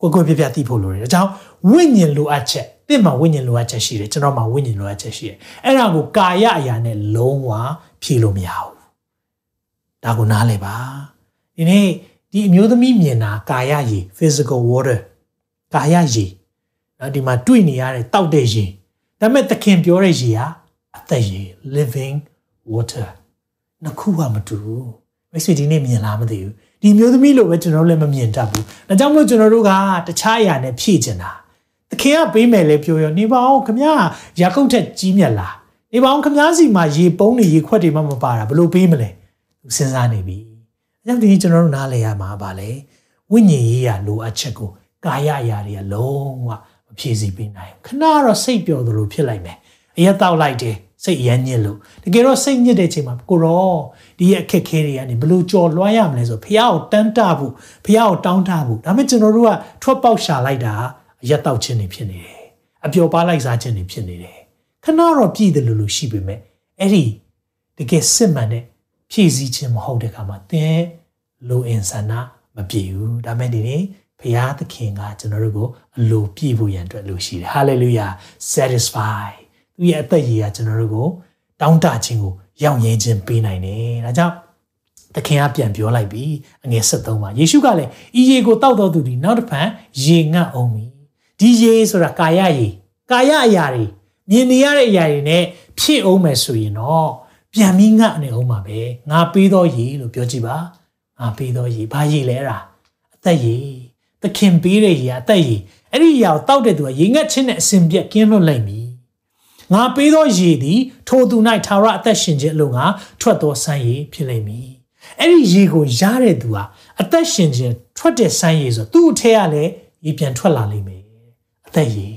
ကိုကိုပြပြသိဖို့လိုတယ်ဒါကြောင့်ဝိညာဉ်လိုအပ်ချက်တင့်မှာဝိညာဉ်လိုအပ်ချက်ရှိတယ်ကျွန်တော်မှာဝိညာဉ်လိုအပ်ချက်ရှိတယ်အဲ့ဒါကိုကာယအရာနဲ့လုံးဝဖြည့်လို့မရဘူးဒါကိုနားလည်ပါဒီနေ့ဒီအမျိုးသမီးမြင်တာကာယရည် physical water ကာယရေနော်ဒီမှာတွေ့နေရတဲ့တောက်တဲ့ရေဒါပေမဲ့သခင်ပြောတဲ့ရေဟာအသက်ရေ living water နှစ်ခုကမတူဘူးမိတ်ဆွေဒီနေ့မြင်လားမသိဘူးဒီမျိုးသမီးလိုပဲကျွန်တော်လည်းမမြင်တတ်ဘူးဒါကြောင့်မလို့ကျွန်တော်တို့ကတခြားအရာနဲ့ဖြည့်ကျင်တာသခင်ကပေးမယ်လေပြောရောနေပါအောင်ခမရရာကုတ်ထက်ကြီးမြတ်လားနေပါအောင်ခမရစီမှာရေပုံးတွေရေခွက်တွေမှမပါတာဘလို့ပေးမလဲသူစဉ်းစားနေပြီအဲကြောင့်ဒီကျွန်တော်တို့နားလည်ရမှာပါလေဝိညာဉ်ရေးရလိုအပ်ချက်ကို ကာယအရာတွေကလုံးဝမဖြည့်ဆည်းပေးနိုင်ခဏတော့စိတ်ပျော်သလိုဖြစ်လိုက်မယ်အရက်တောက်လိုက်တယ်စိတ်ရမ်းညစ်လို့တကယ်တော့စိတ်ညစ်တဲ့အချိန်မှာကိုရောဒီရဲ့အခက်ခဲတွေကနေဘလို့ကြော်လွှားရမလဲဆိုဖះကိုတန်းတဖို့ဖះကိုတောင်းတဖို့ဒါပေမဲ့ကျွန်တော်တို့ကထွက်ပေါက်ရှာလိုက်တာအရက်တောက်ခြင်းတွေဖြစ်နေတယ်အပျော်ပါလိုက်စားခြင်းတွေဖြစ်နေတယ်ခဏတော့ပြည့်တယ်လို့လို့ရှိပေမဲ့အဲ့ဒီတကယ်စစ်မှန်တဲ့ဖြည့်ဆည်းခြင်းမဟုတ်တဲ့ခါမှာသင်လိုအင်ဆန္ဒမပြည့်ဘူးဒါမဲ့ဒီနေ့ ဖရာသခင်ကကျွန်တော်တို့ကိုအလိုပြည့်ဖို့ရန်အတွက်လိုရှိတယ် hallelujah satisfy သူရဲ့အသက်ရည်ကကျွန်တော်တို့ကိုတောင်းတခြင်းကိုရောက်ရဲခြင်းပေးနိုင်တယ်ဒါကြောင့်သခင်ကပြန်ပြောလိုက်ပြီအငယ်73မှာယေရှုကလည်းဤရေကိုတောက်တော်သူဒီနောက်တစ်ဖန်ရေငတ်အောင်ပြီဒီရေဆိုတာကာယရေကာယအရာတွေမြင်နေရတဲ့အရာတွေနဲ့ဖြည့်အောင်မယ်ဆိုရင်တော့ပြန်ပြီးငတ်နေအောင်ပါပဲငါပေးသောရေလို့ပြောကြည့်ပါငါပေးသောရေဘာရေလဲအဲ့ဒါအသက်ရေ သခင်ပေးတဲ့ရေအသက်ရေအဲ့ဒီရေကိုတောက်တဲ့သူကရေငတ်ခြင်းနဲ့အစဉ်ပြက်ကင်းလွတ်လိုက်ပြီငါပေးသောရေသည် ထိုသူ၌ထာဝရအသက်ရှင်ခြင်းအလို့ငါထွက်သောဆန်းရည်ဖြစ်လိမ့်မည်အဲ့ဒီရေကိုရတဲ့သူဟာအသက်ရှင်ခြင်းထွက်တဲ့ဆန်းရည်ဆိုသူ့အထက်ကလည်းရေပြန်ထွက်လာလိမ့်မယ်အသက်ရည်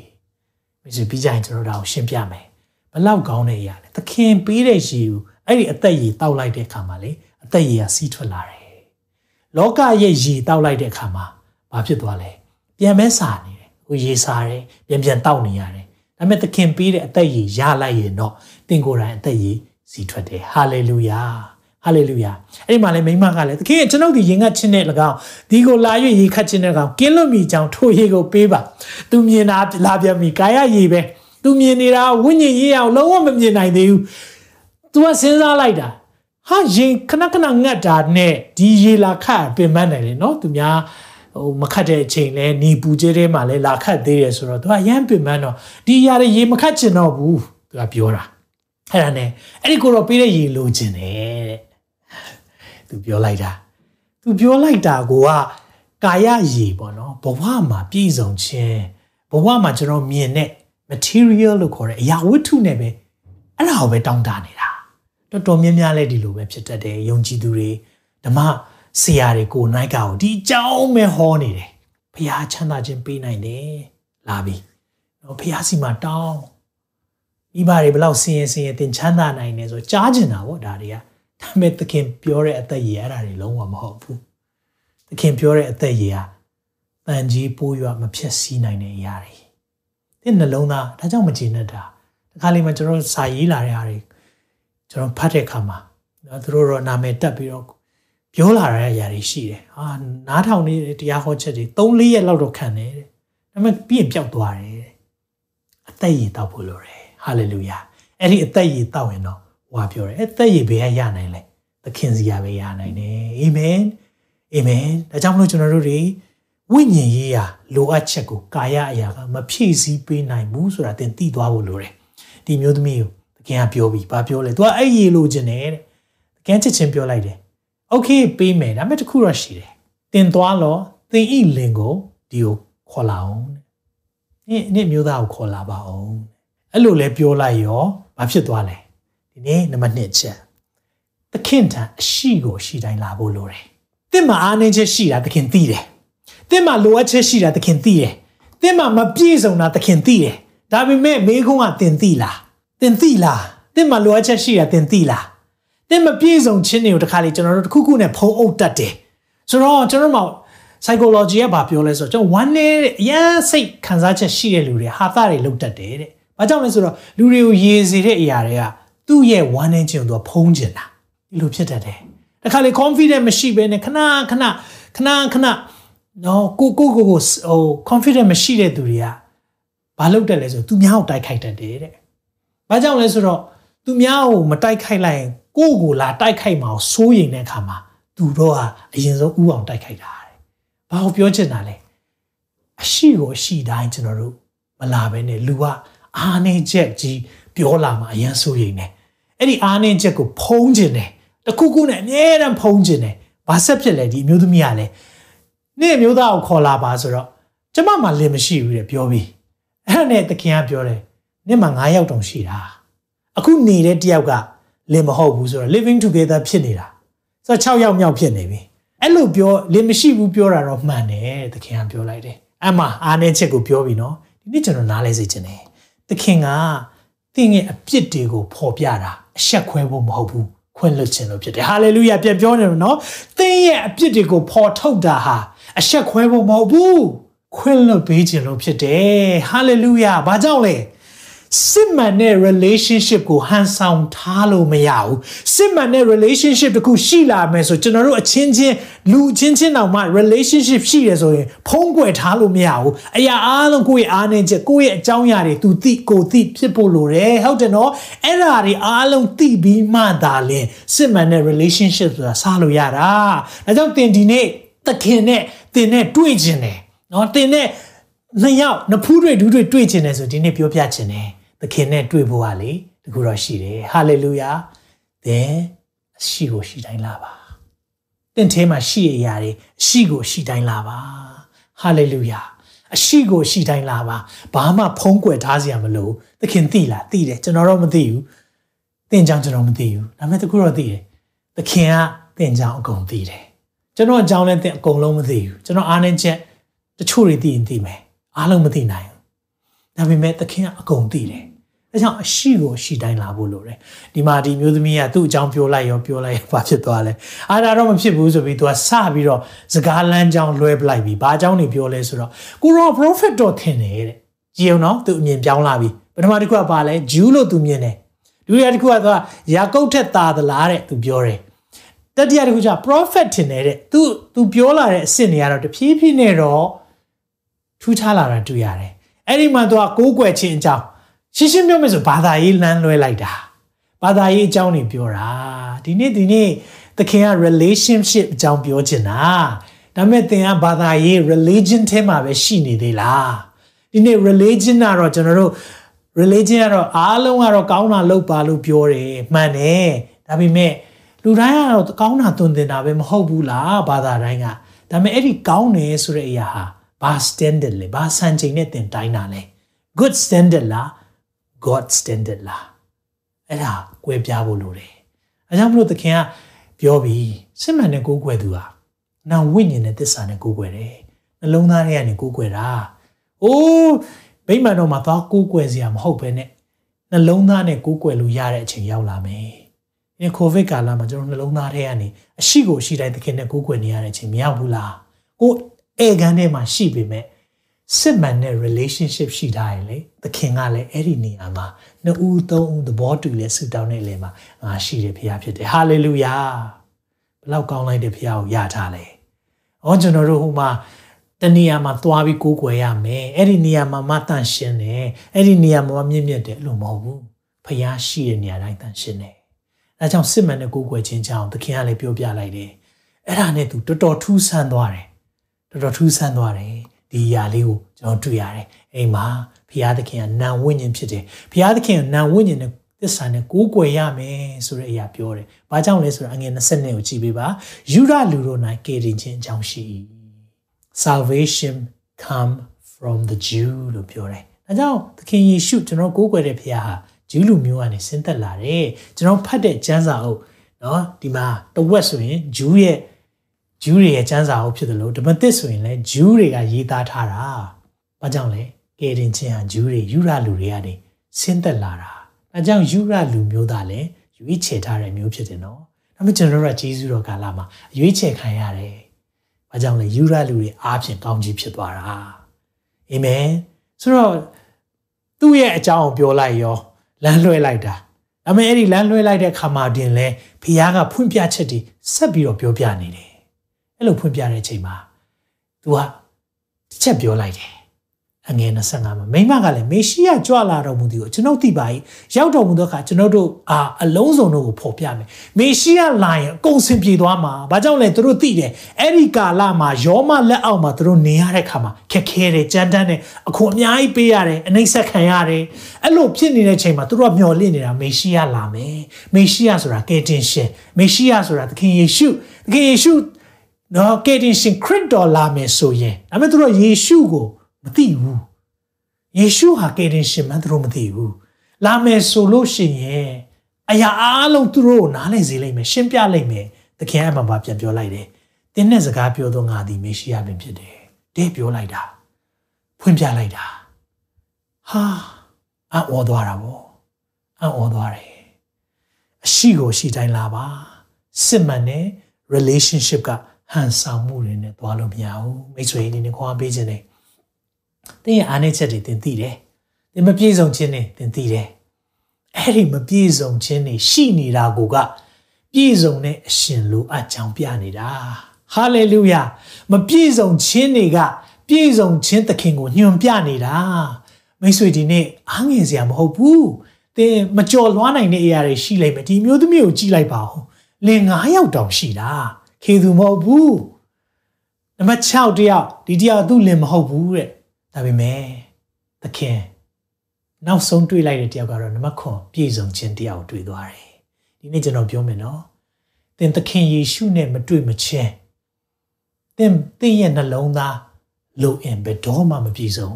မရှိပြီးကြရင်ကျွန်တော်တို့ဒါကိုရှင်းပြမယ်ဘလောက်ကောင်းတဲ့ရာလဲသခင်ပေးတဲ့ရေကိုအဲ့ဒီအသက်ရည်တောက်လိုက်တဲ့အခါမှာလေအသက်ရည်ကစီးထွက်လာတယ်လောကရဲ့ရေတောက်လိုက်တဲ့အခါမှာ ဘာဖြစ်သွားလဲပြန်မဲစာနေတယ်ဟိုရေစာတယ်ပြန်ပြန်တောက်နေရတယ်ဒါပေမဲ့သခင်ပေးတဲ့အသက်ရည်ရလိုက်ရင်တော့တင်ကိုယ်တိုင်အသက်ရည်စီးထွက်တယ်ဟာလေလုယာဟာလေလုယာအဲ့ဒီမှာလည်းမိမကလည်းသခင်ရဲ့ကျွန်ုပ်ဒီရင်ငတ်ခြင်းနဲ့၎င်းဒီကိုလာ၍ရေခတ်ခြင်းနဲ့၎င်းကင်းလွတ်မိကြောင်းထိုရေကိုပေးပါသူမြင်တာလာပြန်ပြီကာယရေပဲသူမြင်နေတာဝိညာဉ်ရေးအောင်လုံးဝမမြင်နိုင်သေးဘူး तू ကစဉ်းစားလိုက်တာဟာရင်ခဏခဏငတ်တာနဲ့ဒီရေလာခတ်ပင်ပန်းတယ်လေနော်သူများ ဟိုမခတ်တဲ့အချိန်လဲနေပူကျဲထဲမှာလဲလာခတ်သေးတယ်ဆိုတော့သူကရမ်းပင်ပန်းတော့ဒီຢာတွေရေမခတ်ချင်တော့ဘူးသူကပြောတာအဲ့ဒါနဲ့အဲ့ဒီကိုတော့ပေးတဲ့ရေလိုချင်တယ်တဲ့သူပြောလိုက်တာသူပြောလိုက်တာကိုကကာယရေပေါ့နော်ဘဝမှာပြည့်စုံခြင်းဘဝမှာကျွန်တော်မြင်တဲ့ material လို့ခေါ်တဲ့အရာဝတ္ထုနဲ့ပဲအဲ့ဒါကိုပဲတောင်းတနေတာတော်တော်များများလဲဒီလိုပဲဖြစ်တတ်တယ်ယုံကြည်သူတွေဓမ္မ ဆရာတွေကိုနိုင်ကကိုဒီအကြောင်းပဲဟောနေတယ်ဖះချမ်းသာခြင်းပေးနိုင်တယ်လာပြီနော်ဖះစီမှာတောင်းမိဘတွေဘလောက်ဆင်းရဲဆင်းရဲတင်ချမ်းသာနိုင်တယ်ဆိုကြားကျင်တာဗောဒါတွေကဒါပေမဲ့သခင်ပြောတဲ့အသက်ရည်အဲ့ဒါတွေလုံးဝမဟုတ်ဘူးသခင်ပြောတဲ့အသက်ရည်ဟာတန်ကြီးပိုးရွမဖြစ်စည်းနိုင်တဲ့အရာတွေတဲ့နှလုံးသားဒါကြောင့်မကျေနပ်တာတခါလေမှကျွန်တော်စာရေးလာတဲ့အားတွေကျွန်တော်ဖတ်တဲ့အခါမှာနော်သူတို့တော့နာမည်တက်ပြီးတော့ ပြောလာတဲ့အရာတွေရှိတယ်ဟာနားထောင်နေတဲ့တရားဟောချက်တွေ3-4ရက်လောက်တော့ခံတယ်တဲ့ဒါပေမဲ့ပြီးရင်ပျောက်သွားတယ်တဲ့အသက်ရည်တောက်ဖို့လိုတယ်ဟာလေလုယာအဲ့ဒီအသက်ရည်တောက်ရင်တော့ဟွာပြောတယ်အသက်ရည်ဘယ်ရရနိုင်လဲသခင်စီရပဲရနိုင်တယ်အာမင်အာမင်ဒါကြောင့်မလို့ကျွန်တော်တို့တွေဝိညာဉ်ရေးရာလိုအပ်ချက်ကိုကာယအရာကမဖြည့်ဆည်းပေးနိုင်ဘူးဆိုတာသင်သိသွားဖို့လိုတယ်ဒီမျိုးသမီးကိုသခင်ကပြောပြီးဘာပြောလဲ तू ကအဲ့ရေလိုချင်တယ်တဲ့သခင်ချစ်ချင်းပြောလိုက်တယ် โอเคပေးမယ်ဒါပေမဲ့တခုတော့ရှိတယ်တင်သွားတော့သင်ဤလင်ကိုဒီကိုခေါ်လာအောင်တဲ့နေ့မျိုးသားကိုခေါ်လာပါအောင်အဲ့လိုလဲပြောလိုက်ရောဘာဖြစ်သွားလဲဒီနေ့နံပါတ်1ချက်သခင်ထံအရှိကိုရှိတိုင်းလာဖို့လိုတယ်တင့်မှာအားနည်းချက်ရှိတာသခင်သိတယ်တင့်မှာလိုအပ်ချက်ရှိတာသခင်သိတယ်တင့်မှာမပြည့်စုံတာသခင်သိတယ်ဒါပေမဲ့မေခွန်းကတင်သိလားတင်သိလားတင့်မှာလိုအပ်ချက်ရှိတာတင်သိလားတ င့်မပြည့်စုံခြင်းတွေကိုတခါလေကျွန်တော်တို့တစ်ခုခုနဲ့ဖုံးအုပ်တတ်တယ်ဆိုတော့ကျွန်တော်တို့ psychology ကဘာပြောလဲဆိုတော့ကျွန်တော် one နဲ့အရင်စိတ်ခံစားချက်ရှိတဲ့လူတွေဟာသားတွေလုတ်တတ်တယ်တဲ့။ဘာကြောင့်လဲဆိုတော့လူတွေကိုရေစေတဲ့အရာတွေကသူ့ရဲ့ one နဲ့ခြင်းကိုသူကဖုံးကျင်တာဒီလိုဖြစ်တတ်တယ်။တခါလေ confident မရှိဘဲနဲ့ခဏခဏခဏခဏနော်ကိုကိုကိုကိုဟို confident မရှိတဲ့သူတွေကဘာလုပ်တယ်လဲဆိုသူများကိုတိုက်ခိုက်တတ်တယ်တဲ့။ဘာကြောင့်လဲဆိုတော့သူများကိုမတိုက်ခိုက်လိုက်ရင် ကိုယ့်ကိုလာတိုက်ခိုက်မှာစိုးရိမ်တဲ့အခါမှာသူတော့ဟာအရင်ဆုံးဥအောင်တိုက်ခိုက်တာတဲ့။ဘာကိုပြောချင်တာလဲ။အရှိကိုအရှိတိုင်းကျွန်တော်တို့မလာဘဲနဲ့လူကအားနေချက်ကြီးပြောလာမှာအရင်စိုးရိမ်နေ။အဲ့ဒီအားနေချက်ကိုဖုံးခြင်းတယ်။တခုခုနဲ့အမြဲတမ်းဖုံးခြင်းတယ်။ဘာဆက်ဖြစ်လဲဒီအမျိုးသမီးကလည်းနေ့မျိုးသားကိုခေါ်လာပါဆိုတော့ကျမမှလင်မရှိဘူးတဲ့ပြောပြီး။အဲ့ဒါနဲ့တခင်ကပြောတယ်။နေ့မှ9ယောက်တောင်ရှိတာ။အခုနေတဲ့တယောက်က လင်မဟုတ်ဘူးဆိုတော့ living together ဖြစ်နေတာဆိုတော့6ယောက်မြောက်ဖြစ်နေပြီအဲ့လိုပြောလင်မရှိဘူးပြောတာတော့မှန်တယ်သခင်ကပြောလိုက်တယ်အမှအားနေချက်ကိုပြောပြီနော်ဒီနေ့ကျွန်တော်နားလဲစေချင်တယ်သခင်ကသင်ရဲ့အပြစ်တွေကိုဖော်ပြတာအဆက်ခွဲဖို့မဟုတ်ဘူးခွင့်လွှတ်ခြင်းလို့ဖြစ်တယ်ဟာလေလုယာပြန်ပြောနေတယ်နော်သင်ရဲ့အပြစ်တွေကိုဖော်ထုတ်တာဟာအဆက်ခွဲဖို့မဟုတ်ဘူးခွင့်လွှတ်ပေးခြင်းလို့ဖြစ်တယ်ဟာလေလုယာဘာကြောင့်လဲ စစ်မှန်တဲ့ relationship ကိုဟန်ဆောင်ထားလို့မရဘူးစစ်မှန်တဲ့ relationship တခုရှိလာမယ်ဆိုကျွန်တော်တို့အချင်းချင်းလူချင်းချင်းတောင်မှ relationship ရှိရဆိုရင်ဖုံးကွယ်ထားလို့မရဘူးအရာအားလုံးကိုယ့်ရဲ့အားနည်းချက်ကိုယ့်ရဲ့အကြောင်းအရာတွေသူသိကိုသိဖြစ်ဖို့လိုတယ်ဟုတ်တယ်နော်အဲ့ဒါတွေအားလုံးသိပြီးမှသာလင်စစ်မှန်တဲ့ relationship ဆိုတာစားလို့ရတာဒါကြောင့်သင်ဒီနေ့သခင်နဲ့သင်နဲ့တွေ့ကျင်တယ်နော်သင်နဲ့နှစ်ယောက်နှစ်ဖူးတွေဒူးတွေတွေ့ကျင်တယ်ဆိုဒီနေ့ပြောပြချင်တယ် သသခင်နဲ့တွေ့ဖို့ကလေတကူတော့ရှိတယ်ဟာလေလုယာသင်အရှိကိုရှိတိုင်းလာပါတင့်ထဲမှာရှိရရာတွေအရှိကိုရှိတိုင်းလာပါဟာလေလုယာအရှိကိုရှိတိုင်းလာပါဘာမှဖုံးကွယ်ထားစရာမလိုသခင်သိလားသိတယ်ကျွန်တော်တော့မသိဘူးသင်ကြောင့်ကျွန်တော်မသိဘူးဒါပေမဲ့တကူတော့သိတယ်သခင်ကသင်ကြောင့်အကုန်သိတယ်ကျွန်တော်အကြောင်းလည်းသင်အကုန်လုံးမသိဘူးကျွန်တော်အားနေချက်တချို့တွေသိရင်သိမယ်အားလုံးမသိနိုင်ဘူးဒါပေမဲ့သခင်ကအကုန်သိတယ် ဒါကြောင့်အရှိကိုအရှိတိုင်းလာဖို့လိုတယ်ဒီမှာဒီမျိုးသမီးကသူ့အကြောင်းပြောလိုက်ရောပြောလိုက်ရောဘာဖြစ်သွားလဲအားဒါတော့မဖြစ်ဘူးဆိုပြီးသူကစပြီးတော့စကားလမ်းကြောင်းလွဲပလိုက်ပြီဘာအကြောင်းနေပြောလဲဆိုတော့ကိုရော prophet တော့ထင်တယ်တဲ့ကြည်အောင်နော်သူအမြင်ပြောင်းလာပြီပထမတစ်ခုကပါလဲဂျူးလို့သူမြင်တယ်ဒုတိယတစ်ခုကသူကယာကုပ်ထက်သာသလားတဲ့သူပြောတယ်တတိယတစ်ခုကျ prophet ထင်တယ်တဲ့သူသူပြောလာတဲ့အစ်စ်တွေကတော့တဖြည်းဖြည်းနဲ့တော့ထူးခြားလာတာတွေ့ရတယ်အဲ့ဒီမှာသူကကိုးကွယ်ခြင်းအကြောင်း ရှင်းရှင်းပြောမယ်ဆိုဘာသာရေးလမ်းလွဲလိုက်တာဘာသာရေးအကြောင်းတွေပြောတာဒီနေ့ဒီနေ့သခင်က relationship အကြောင်းပြောချင်တာဒါပေမဲ့သင်ကဘာသာရေး religion ထဲမှာပဲရှိနေသေးလားဒီနေ့ religion ကတော့ကျွန်တော်တို့ religion ကတော့အားလုံးကတော့ကောင်းတာလုပ်ပါလို့ပြောတယ်မှန်တယ်ဒါပေမဲ့လူတိုင်းကတော့ကောင်းတာသွန်သင်တာပဲမဟုတ်ဘူးလားဘာသာတိုင်းကဒါပေမဲ့အဲ့ဒီကောင်းတယ်ဆိုတဲ့အရာဟာဘာ standard လဲဘာစံချိန်နဲ့သင်တိုင်းတာလဲ good standard လား God standard လားအဲ့ဒါကွဲပြားဖို့လိုတယ်အဲကြောင့်မလို့သခင်ကပြောပြီးစစ်မှန်တဲ့ကိုးကွယ်သူဟာနာဝိညာဉ်နဲ့သစ္စာနဲ့ကိုးကွယ်တယ်နှလုံးသားထဲကနေကိုးကွယ်တာအိုးဗိမာန်တော်မှာသွားကိုးကွယ်စရာမဟုတ်ပဲနဲ့နှလုံးသားနဲ့ကိုးကွယ်လို့ရတဲ့အချိန်ရောက်လာမယ်ဒီကိုဗစ်ကာလမှာကျွန်တော်နှလုံးသားထဲကနေအရှိကိုရှိတိုင်းသခင်နဲ့ကိုးကွယ်နေရတဲ့အချိန်မရောက်ဘူးလားကိုဧကန်ထဲမှာရှိပေမဲ့ စစ်မှန်တဲ့ relationship ရှိထားရင်လေသခင်ကလည်းအဲ့ဒီနေရာမှာနှစ်ဦးသုံးဦးသဘောတူလဲဆူတောင်းတဲ့လေမှာငါရှိတယ်ဖခင်ဖြစ်တယ်ဟာလေလုယာဘလောက်ကောင်းလိုက်တဲ့ဖခင်ကိုရထားလဲ။အော်ကျွန်တော်တို့ဟိုမှာတနေရာမှာသွားပြီးကိုးကွယ်ရမယ်။အဲ့ဒီနေရာမှာမတန့်ရှင်းတယ်။အဲ့ဒီနေရာမှာမြင့်မြတ်တယ်လို့မဟုတ်ဘူး။ဖခင်ရှိတဲ့နေရာတိုင်းတန့်ရှင်းတယ်။အဲကြောင့်စစ်မှန်တဲ့ကိုးကွယ်ခြင်းကြောင့်သခင်ကလည်းပြောပြလိုက်တယ်။အဲ့ဒါနဲ့သူတော်တော်ထူးဆန်းသွားတယ်။တော်တော်ထူးဆန်းသွားတယ်။ ဒီຢာလေးကိုကျွန်တော်တွေ့ရတယ်အိမ်မှာဘုရားသခင်ကနာဝိညာဉ်ဖြစ်တယ်ဘုရားသခင်ကနာဝိညာဉ်နဲ့သစ္စာနဲ့ကိုးကွယ်ရမယ်ဆိုတဲ့အရာပြောတယ်။ဘာကြောင့်လဲဆိုတော့အငယ်20ကိုကြည့်ပေးပါ။ယူရလူတို့၌ကယ်တင်ခြင်းအကြောင်းရှိ။ Salvation come from the Jew လို့ပြောတယ်။ဒါကြောင့်သခင်ယေရှုကျွန်တော်ကိုးကွယ်တဲ့ဘုရားဟာဂျူးလူမျိုးကနေဆင်းသက်လာတယ်။ကျွန်တော်ဖတ်တဲ့ကျမ်းစာအုပ်နော်ဒီမှာတဝက်ဆိုရင်ဂျူးရဲ့ ဂျူးတွေရဲ့ကျမ်းစာအုပ်ဖြစ်တယ်လို့ဓမ္မသစ်ဆိုရင်လည်းဂျူးတွေကရေးသားထားတာ။ဘာကြောင့်လဲ။ကယ်တင်ခြင်းဟာဂျူးတွေယူရလူတွေကနေဆင်းသက်လာတာ။အဲကြောင့်ယူရလူမျိုးသားလည်းရွေးချယ်ထားတဲ့မျိုးဖြစ်တယ်နော်။ဒါပေမဲ့ကျွန်တော်တို့ကဂျေဇုတော်ကာလမှာရွေးချယ်ခံရတယ်။ဘာကြောင့်လဲယူရလူတွေအားဖြင့်ကောင်းကြီးဖြစ်သွားတာ။အာမင်။ဆိုတော့သူ့ရဲ့အကြောင်းကိုပြောလိုက်ရောလမ်းလွှဲလိုက်တာ။ဒါပေမဲ့အဲ့ဒီလမ်းလွှဲလိုက်တဲ့ခါမှာတင်လဲဖခင်ကဖွင့်ပြချက်တွေဆက်ပြီးတော့ပြောပြနေတယ် အဲ့လိုဖွင့်ပြတဲ့အချိန်မှာ तू ကတစ်ချက်ပြောလိုက်တယ်အငယ်25မှာမိမကလည်းမေရှိယကြွလာတော်မူသည်ကိုကျွန်ုပ်သိပါ၏ရောက်တော်မူသောအခါကျွန်ုပ်တို့အာအလုံးစုံတို့ကိုဖော်ပြမယ်မေရှိယလာရင်အကုန်စင်ပြေသွားမှာဘာကြောင့်လဲသူတို့သိတယ်အဲ့ဒီကာလမှာယောမလက်အောက်မှာသူတို့နေရတဲ့ခါမှာခက်ခဲတယ်ကြမ်းတမ်းတယ်အခွန်အများကြီးပေးရတယ်အနှိမ့်ဆက်ခံရတယ်အဲ့လိုဖြစ်နေတဲ့ချိန်မှာသူတို့ကမျှော်လင့်နေတာမေရှိယလာမယ်မေရှိယဆိုတာကယ်တင်ရှင်မေရှိယဆိုတာသခင်ယေရှုသခင်ယေရှု နော်ကယ်တင်ရှင်ခရစ်တော်လာမယ်ဆိုရင်ဒါပေမဲ့သူတို့ယေရှုကိုမသိဘူးယေရှုဟာကယ်တင်ရှင်မှန်းသူတို့မသိဘူးလာမယ်ဆိုလို့ရှိရင်အရာအလုံးသူတို့ကိုနားလည်စေလိမ့်မယ်ရှင်းပြလိုက်မယ်သခင်အမှန်ပါပြန်ပြောလိုက်တယ်တင်းနဲ့စကားပြောတော့ငါသည်မေရှိယပင်ဖြစ်တယ်တဲ့ပြောလိုက်တာဖွင့်ပြလိုက်တာဟာအော်သွားတာဗောအော်သွားတယ်အရှိကိုရှိတိုင်းလာပါစစ်မှန်တဲ့ relationship က ဟန်ဆောင်မှုတွေနဲ့သွားလို့မရဘူးမိတ်ဆွေအနေနဲ့ခွာပေးခြင်းနဲ့တင်းရဲ့အားနည်းချက်တွေတင်သိတယ်တင်းမပြည့်စုံခြင်းတွေတင်သိတယ်အဲ့ဒီမပြည့်စုံခြင်းတွေရှိနေတာကိုကပြည့်စုံတဲ့အရှင်လိုအပ်ကြောင်းပြနေတာဟာလေလုယာမပြည့်စုံခြင်းတွေကပြည့်စုံခြင်းသခင်ကိုညွှန်ပြနေတာမိတ်ဆွေဒီနေ့အားငယ်စရာမဟုတ်ဘူးတင်းမကြော်လွှားနိုင်တဲ့အရာတွေရှိလိမ့်မယ်ဒီမျိုးသမီးကိုကြည့်လိုက်ပါဦးလင်9ယောက်တောင်ရှိတာ ခေသူမဟုတ်ဘူးနံပါတ်6တယောက်ဒီတယောက်သူ့လင်မဟုတ်ဘူးတဲ့ဒါပေမဲ့သခင်နောက်ဆုံးတွေ့လိုက်တဲ့တယောက်ကတော့နံပါတ်9ပြည်စုံခြင်းတယောက်တွေ့သွားတယ်ဒီနေ့ကျွန်တော်ပြောမယ်နော်သင်သခင်ယေရှုနဲ့မတွေ့မချင်းသင်သင်ရဲ့နှလုံးသားလိုအင်ဘယ်တော့မှမပြည့်စုံ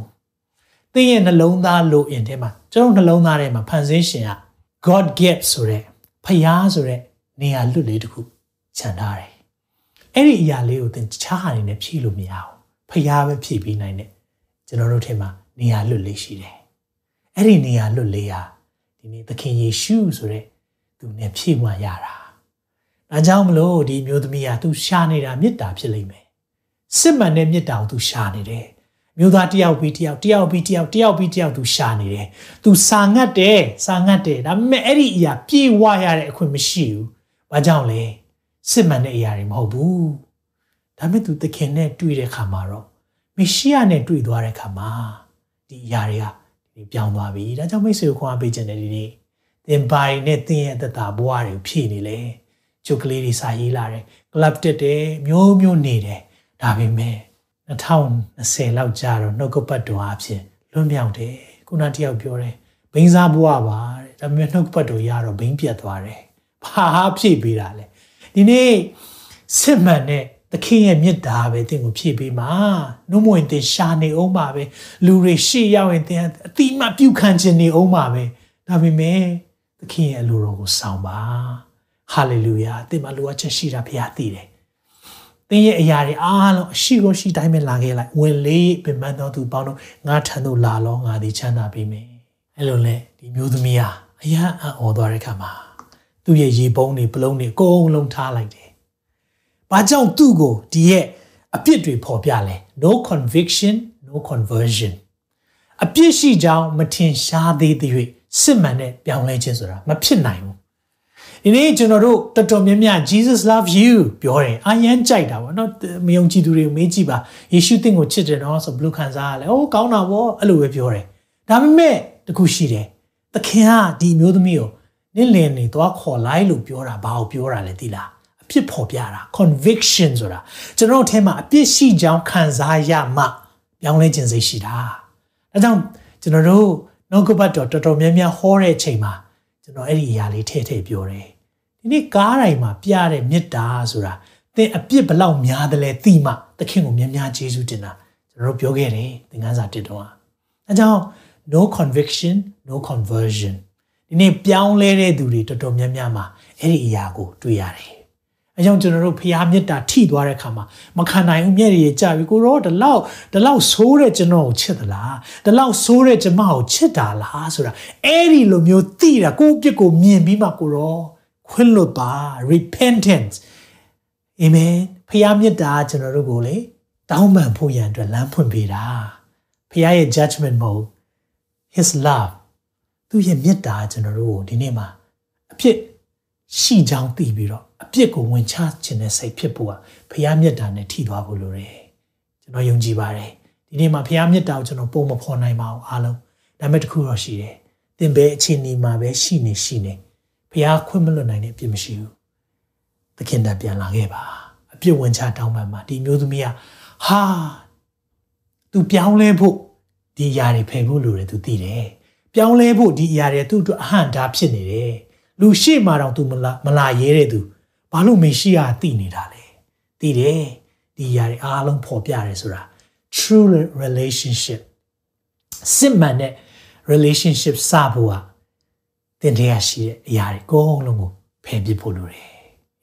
သင်ရဲ့နှလုံးသားလိုအင်ထဲမှာကျွန်တော်နှလုံးသားထဲမှာဖန်ဆင်းရှင်က God gift ဆိုတဲ့ဖျားဆိုတဲ့နေရာလွတ်လေးတစ်ခုခြံထားတယ် အဲ့ဒီအရာလေးကိုသင်ချားဟာနေနဲ့ဖြည့်လို့မရဘူးဖျားပဲဖြည့်ပြီးနိုင်တယ်ကျွန်တော်တို့ထဲမှာနေရာလွတ်လေးရှိတယ်အဲ့ဒီနေရာလွတ်လေးဟာဒီနေ့သခင်ယေရှုဆိုတဲ့သူနဲ့ဖြည့်ဝရတာဒါကြောင့်မလို့ဒီမျိုးသမီးဟာသူရှာနေတာမေတ္တာဖြစ်လိမ့်မယ်စစ်မှန်တဲ့မေတ္တာကိုသူရှာနေတယ်မျိုးသားတယောက်ပြီးတယောက်တယောက်ပြီးတယောက်တယောက်ပြီးတယောက်သူရှာနေတယ်သူစာငတ်တယ်စာငတ်တယ်ဒါပေမဲ့အဲ့ဒီအရာပြေဝရတဲ့အခွင့်မရှိဘူးဘာကြောင့်လဲ စစ်မှန်တဲ့အရာတွေမဟုတ်ဘူးဒါပေမဲ့သူသခင်နဲ့တွေ့တဲ့ခါမှာတော့မေရှိယနဲ့တွေ့သွားတဲ့ခါမှာဒီအရာတွေကဒီပြောင်းသွားပြီဒါကြောင့်မိတ်ဆွေကိုခွန်အားပေးခြင်းတဲ့ဒီနေ့သင်ပိုင်နဲ့သင်ရဲ့အသက်တာဘဝတွေဖြည့်နေလေကျုပ်ကလေးတွေစာရေးလာတယ်ကလပ်တက်တယ်မျိုးမျိုးနေတယ်ဒါပေမဲ့2020လောက်ကြာတော့နှုတ်ကပတ်တော်အဖြစ်လွတ်မြောက်တယ်ခုနတယောက်ပြောတယ်ဘိန်းစားဘဝပါတဲ့ဒါပေမဲ့နှုတ်ကပတ်တော်ရတော့ဘိန်းပြတ်သွားတယ်ဘာဖြည့်ပေးတာလဲ ဒီနေ့စစ်မှန်တဲ့သခင်ရဲ့မြတ်တာပဲသင်ကိုဖြည့်ပေးမှာနှုတ်မဝင်သင်ရှာနေအောင်ပါပဲလူတွေရှေ့ရောက်ရင်သင်အတိမပြုခံခြင်းနေအောင်ပါပဲဒါပေမဲ့သခင်ရဲ့အလိုတော်ကိုဆောင်ပါဟာလေလုယာသင်မှာလိုအပ်ချက်ရှိတာဘုရားသိတယ်သင်ရဲ့အရာတွေအားလုံးအရှိကိုရှိတိုင်းပဲလာခဲ့လိုက်ဝင်လေးပင်ပန်းသောသူပေါင်းတို့ငါထံသို့လာလောငါသည်ချမ်းသာပေးမယ်အဲ့လိုလေဒီမျိုးသမီးဟာအယံအံ့ဩသွားတဲ့ခါမှာ သူ့ရဲ့ရေပုံးတွေပလုံးတွေအကုန်လုံးထားလိုက်တယ်။ဘာကြောင့်သူ့ကိုဒီရဲ့အပြစ်တွေပေါ်ပြလဲ no conviction no conversion အပြစ်ရှိကြောင်းမထင်ရှားသေးသည်၍စစ်မှန်တဲ့ပြောင်းလဲခြင်းဆိုတာမဖြစ်နိုင်ဘူးဒီနေ့ကျွန်တော်တို့တော်တော်များများ Jesus love you ပြောတယ်အာယမ်းကြိုက်တာပေါ့နော်မယုံကြည်သူတွေမေးကြည့်ပါယေရှုသင်ကိုချစ်တယ်နော်ဆိုဘလို့ခံစားရလဲအိုးကောင်းတာပေါ့အဲ့လိုပဲပြောတယ်ဒါပေမဲ့တခုရှိတယ်သခင်ကဒီမျိုးသမီးကို နင့်လင်နေသွားခေါ်လိုက်လို့ပြောတာဘာကိုပြောတာလဲသိလားအဖြစ်ဖော်ပြတာ conviction ဆိုတာကျွန်တော်တို့အဲမှာအပြစ်ရှိကြောင်းခံစားရမှပြောင်းလဲခြင်းစိတ်ရှိတာဒါကြောင့်ကျွန်တော်တို့နှုတ်ကပတ်တော်တော်တော်များများဟောတဲ့အချိန်မှာကျွန်တော်အဲ့ဒီအရာလေးထည့်ထည့်ပြောတယ်ဒီနေ့ကားတိုင်းမှာပြတဲ့မေတ္တာဆိုတာသင်အပြစ်ဘလောက်များတယ်လဲသိမှသခင်ကိုများများကျေးဇူးတင်တာကျွန်တော်တို့ပြောခဲ့တယ်သင်ခန်းစာတစ်တော့အဲကြောင့် no conviction no conversion ဒီနေ့ပြောင်းလဲတဲ့သူတွေတော်တော်များများမှာအဲ့ဒီအရာကိုတွေ့ရတယ်အဲကြောင့်ကျွန်တော်တို့ဖျားမြတ်တာထိသွားတဲ့အခါမှာမခံနိုင်ဘူးမျက်ရည်ကြပြီကိုရောဒီလောက်ဒီလောက်ဆိုးတဲ့ကျွန်တော်ကိုချစ်သလားဒီလောက်ဆိုးတဲ့ကျမကိုချစ်တာလားဆိုတာအဲ့ဒီလိုမျိုးသိတာကိုယ့်အပြစ်ကိုမြင်ပြီးမှကိုရောခွင့်လွတ်ပါ repentance amen ဖျားမြတ်တာကျွန်တော်တို့ကိုလေတောင်းပန်ဖို့ရန်အတွက်လမ်းဖွင့်ပေးတာဖျားရဲ့ judgment မဟုတ် his love သူ့ရဲ့မေတ္တာကျွန်တော်တို့ကိုဒီနေ့မှာအဖြစ်ရှိကြောင်းသိပြီးတော့အပြစ်ကိုဝင်ချခြင်းနဲ့စိတ်ဖြစ်ဖို့ကဘုရားမြတ်တာနဲ့ထိသွားဖို့လိုတယ်ကျွန်တော်ယုံကြည်ပါတယ်ဒီနေ့မှာဘုရားမြတ်တာကိုကျွန်တော်ပုံမဖော်နိုင်ပါဘူးအားလုံးဒါပေမဲ့တခုတော့ရှိတယ်သင်ပဲအခြေအနေမှာပဲရှိနေရှိနေဘုရားခွင့်မလွတ်နိုင်တဲ့အပြစ်မရှိဘူးသခင်တပြန်လာခဲ့ပါအပြစ်ဝင်ချတောင်းပန်ပါဒီမျိုးသမီးကဟာ तू ပြောင်းလဲဖို့ဒီຢာတွေဖယ်ဖို့လိုတယ် तू သိတယ် ပြောင်းလဲဖို့ဒီຢာတွေသူ့အတွက်အဟန့်တားဖြစ်နေတယ်လူရှိမှတော့ तू မလာမလာရဲတဲ့ तू ဘာလို့မရှိရသိနေတာလဲသိတယ်ဒီຢာတွေအားလုံးပေါ်ပြတယ်ဆိုတာ true relationship စစ်မှန်တဲ့ relationship စဖို့ဟာတင်တရားရှိတဲ့အရာတွေအကုန်လုံးကိုဖယ်ပစ်ဖို့လိုတယ်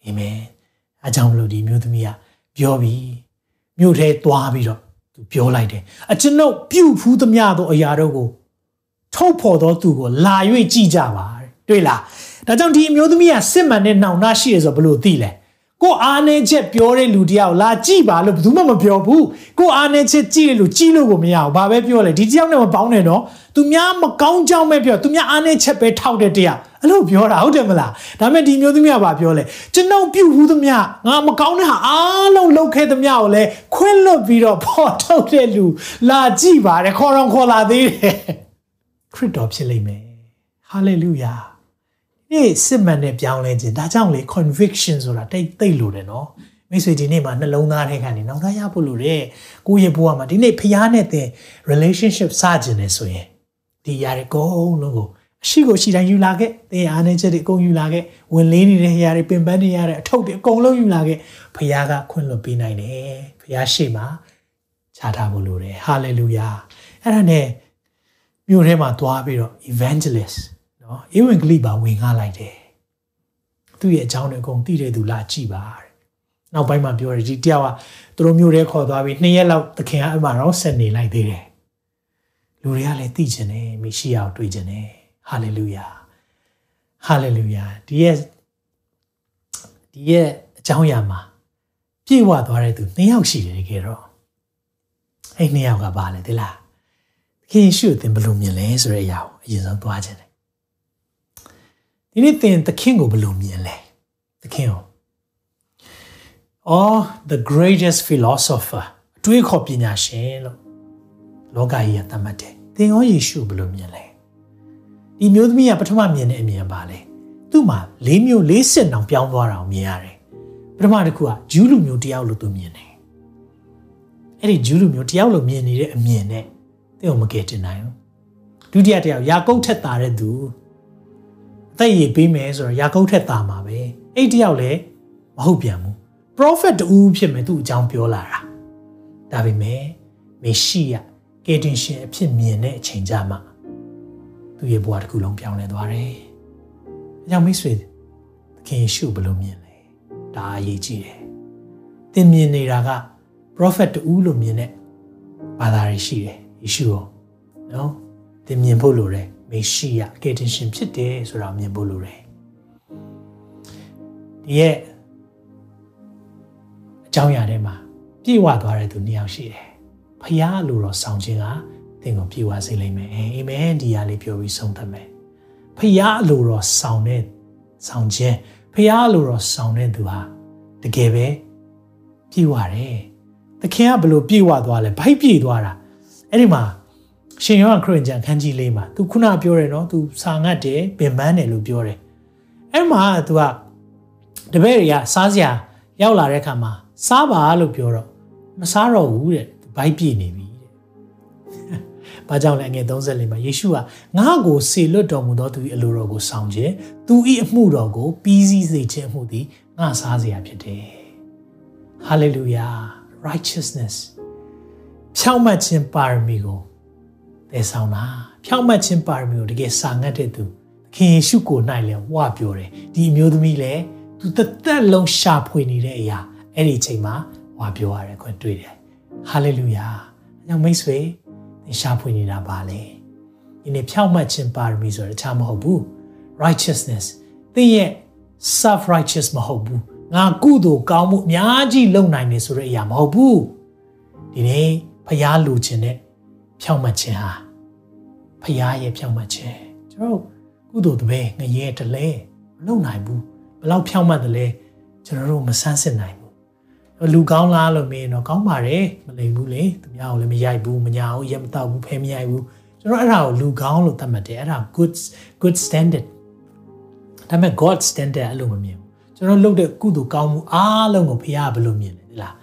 အာမင်အကြောင်းမလို့ဒီမျိုးသမီးကပြောပြီးမြို့ထဲသွားပြီးတော့သူပြောလိုက်တယ်အကျွန်ုပ်ပြုတ်ဖူးသမျှသောအရာတို့ကို ထုတ်ဖော်သောသူကိုလာ၍ကြည်ကြပါတွေ့လားဒါကြောင့်ဒီအမျိုးသမီးကစစ်မှန်တဲ့နှောင်နှရှိရဆိုဘလို့သိလဲကိုအားနေချက်ပြောတဲ့လူတယောက်လာကြည့်ပါလို့ဘယ်သူမှမပြောဘူးကိုအားနေချက်ကြည့်လို့ကြည့်လို့ကိုမရဘူးဘာပဲပြောလဲဒီတယောက်နဲ့မပေါင်းနဲ့နော်သူများမကောင်းကြောင်းပဲပြောသူများအားနေချက်ပဲထောက်တဲ့တရားအဲ့လိုပြောတာဟုတ်တယ်မလားဒါပေမဲ့ဒီမျိုးသမီးကဘာပြောလဲကျွန်တော်ပြုတ်ဘူးသမျှငါမကောင်းတဲ့ဟာအားလုံးလုပ်ခဲ့သမျှကိုလည်းခွင့်လွတ်ပြီးတော့ပေါ်ထုတ်တဲ့လူလာကြည့်ပါတယ်ခေါ်တော့ခေါ်လာသေးတယ် ခရစ်တော်ဖြစ်လိမ့်မယ်ဟာလေလုယာနေ့စစ်မှန်တဲ့ပြောင်းလဲခြင်းဒါကြောင့်လေ conviction ဆိုတာတိတ်တိတ်လို့တယ်နော်မိတ်ဆွေဒီနေ့မှာနှလုံးသားထဲကနေနောက်သားရဖို့လို့တဲ့ကိုယ့်ရဲ့ဘဝမှာဒီနေ့ဖျားနဲ့တဲ့ relationship စခြင်းနေဆိုရင်ဒီရတဲ့ကုန်းလုံးကိုအရှိကိုရှိတိုင်းယူလာခဲ့သင်အားနေချက်တွေအကုန်ယူလာခဲ့ဝင်လေးနေတဲ့ຢာတွေပင်ပန်းနေရတဲ့အထုပ်တွေအကုန်လုံးယူလာခဲ့ဖခင်ကခွင့်လွှတ်ပေးနိုင်တယ်ဖခင်ရှိမှချထားဖို့လိုတယ်ဟာလေလုယာအဲ့ဒါနဲ့ မြို့ထဲမှာသွားပြီးတော့ evangelist နော်ဧဝံဂေလိပါဝင်ကားလိုက်တယ်သူ့ရဲ့အကြောင်းတွေအကုန်သိတဲ့သူလာကြည့်ပါတဲ့နောက်ပိုင်းမှာပြောတယ်ဒီတယောက်ကသူတို့မျိုးထဲခေါ်သွားပြီးနှစ်ရက်လောက်သခင်ကအမှတော့ဆက်နေလိုက်သေးတယ်လူတွေကလည်းသိကျင်တယ်မိရှိအောင်တွေ့ကျင်တယ်ဟာလေလုယာဟာလေလုယာဒီရဲ့ဒီရဲ့အကြောင်းအရာမှာပြည့်ဝသွားတဲ့သူနှစ်ယောက်ရှိတယ်တကယ်တော့အဲ့နှစ်ယောက်ကဘာလဲသိလား သခင်ရှုသင်ဘယ်လိုမြင်လဲဆိုတဲ့အရာကိုအရင်ဆုံးသွားခြင်းတယ်ဒီနေ့သင်သခင်ကိုဘယ်လိုမြင်လဲသခင်ကို or the greatest philosopher အတွေးခေါ်ပညာရှင်လို့လောကကြီးကသတ်မှတ်တယ်သင်ရောယေရှုဘယ်လိုမြင်လဲဒီမျိုးသမီးကပထမမြင်တဲ့အမြင်ပါလေသူ့မှာလေးမျိုးလေးစစ်တောင်ပြောင်းသွားတာကိုမြင်ရတယ်ပထမတစ်ခုကဂျူးလူမျိုးတယောက်လို့သူမြင်တယ်အဲ့ဒီဂျူးလူမျိုးတယောက်လို့မြင်နေတဲ့အမြင်နဲ့သ င်ကိုမကယ်တင်နိုင်ဘူးဒုတိယတယောက်ယာကုပ်ထက်တာတဲ့သူအသက်ရည်ပေးမယ်ဆိုတော့ယာကုပ်ထက်တာမှာပဲအဲ့တယောက်လည်းမဟုတ်ပြန်ဘူး prophet တူဖြစ်မယ်သူ့အကြောင်းပြောလာတာဒါပေမဲ့မေရှိယကယ်တင်ရှင်အဖြစ်မြင်တဲ့အချိန်ကြမှာသူ့ရဲ့ဘဝတစ်ခုလုံးပြောင်းလဲသွားတယ်။အဲကြောင့်မိတ်ဆွေသခင်ယေရှုဘယ်လိုမြင်လဲ။ဒါအရေးကြီးတယ်။သင်မြင်နေတာက prophet တူလို့မြင်တဲ့ဘာသာတွေရှိတယ် ယေရှုရောနော်သင်မြင်ဖို့လိုတယ်မေရှိယကယ်တင်ရှင်ဖြစ်တယ်ဆိုတာမြင်ဖို့လိုတယ်။ဒီရဲ့အကြောင်းအရာထဲမှာပြည့်ဝသွားတဲ့သူနှစ်ယောက်ရှိတယ်။ဖခင်လိုတော့ဆောင်ခြင်းကသင်ကိုပြေဝစေလိမ့်မယ်အာမင်ဒီဟာလေးပြောပြီးဆုံးသတ်မယ်ဖခင်အလိုတော်ဆောင်တဲ့ဆောင်ခြင်းဖခင်အလိုတော်ဆောင်တဲ့သူဟာတကယ်ပဲပြေဝတယ်သခင်ကဘလို့ပြေဝသွားလဲဘိုက်ပြေသွားတာ အဲ့ဒီမှာရှင်ယောဟန်ခရစ်ယာန်ခန်းကြီးလေးမှာသူခုနပြောတယ်နော်သူစာငတ်တယ်ပင်ပန်းတယ်လို့ပြောတယ်အဲ့မှာသူကတပည့်တွေကစားစရာရောက်လာတဲ့အခါမှာစားပါလို့ပြောတော့မစားတော့ဘူးတဲ့ဘိုက်ပြေနေပြီ။ဘာကြောင့်လဲငွေ34မှာယေရှုကငါ့ကိုစေလွတ်တော်မူသောသူ၏အလိုတော်ကိုဆောင်ခြင်းသူ၏အမှုတော်ကိုပြီးစီးစေခြင်းအမှုသည်ငါစားစရာဖြစ်တယ်။ Hallelujah righteousness ဖြောင့်မတ်ခြင်းပါရမီကိုတည်ဆောင်တာဖြောင့်မတ်ခြင်းပါရမီကိုတကယ်စာငတ်တဲ့သူသခင်ယေရှုကို၌လည်းဝါပြောတယ်ဒီအမျိုးသမီးလည်းသူတသက်လုံးရှာဖွေနေတဲ့အရာအဲ့ဒီအချိန်မှာဝါပြောရတယ်ခွင့်တွေ့တယ် Hallelujah အကြောင်းမိတ်ဆွေသင်ရှာဖွေနေတာပါလေဒီနေ့ဖြောင့်မတ်ခြင်းပါရမီဆိုတော့တခြားမဟုတ်ဘူး righteousness သင်ရဲ့ self righteous မဟုတ်ဘူးငါကုသိုလ်ကောင်းမှုအများကြီးလုပ်နိုင်နေဆိုတဲ့အရာမဟုတ်ဘူးဒီနေ့ ဖျားလူခြင်းနဲ့ဖြောင့်မတ်ခြင်းဟာဖျားရဲ့ဖြောင့်မတ်ခြင်းကျွန်တော်ကုသိုလ်တပည့်ငရဲတလဲမလုပ်နိုင်ဘူးဘယ်လောက်ဖြောင့်မတ်တယ်လဲကျွန်တော်တို့မဆန်းစစ်နိုင်ဘူးလူကောင်းလားလို့မေးရင်တော့ကောင်းပါတယ်မလိမ်ဘူးလေသူများကိုလည်းမရိုက်ဘူးမညာဘူးရက်မတော့ဘူးဖဲမရိုက်ဘူးကျွန်တော်အဲ့ဒါကိုလူကောင်းလို့သတ်မှတ်တယ်အဲ့ဒါ good good standard ဒါပေမဲ့ God standard အဲ့လိုမမြင်ဘူးကျွန်တော်လုပ်တဲ့ကုသိုလ်ကောင်းမှုအားလုံးကိုဖခင်ကဘယ်လိုမြင်လဲဒီလား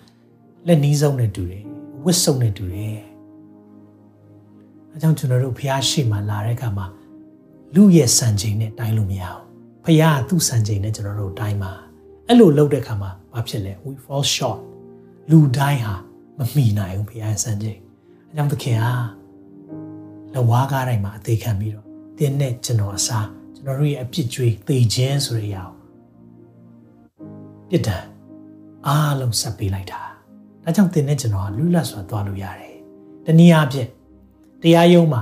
လက်နီးဆုံးနဲ့တူတယ် ဝတ်စုံနဲ့တူတယ်အဲကြောင့်ကျွန်တော်တို့ဖခင်ရှိမှလာတဲ့အခါမှာလူရဲ့စံချိန်နဲ့တိုင်းလို့မရဘူးဖခင်ကသူ့စံချိန်နဲ့ကျွန်တော်တို့တိုင်းမှာအဲ့လိုလုပ်တဲ့အခါမှာဘာဖြစ်လဲ we fall short လူတိုင်းဟာမမီနိုင်ဘူးဖခင်စံချိန်အဲကြောင့်သခင်ဟာလဝါးကားတိုင်းမှာအသေးခံပြီးတော့တင်းနဲ့ကျွန်တော်အစားကျွန်တော်တို့ရဲ့အပြစ်ကြွေးသေခြင်းဆိုတဲ့အရာပြစ်ဒဏ်အားလုံးဆက်ပေးလိုက်တာ ဒါကြောင့်တင်းနဲ့ကျွန်တော်လူလတ်စွာသွားလို့ရတယ်တနည်းအားဖြင့်တရားရုံးမှာ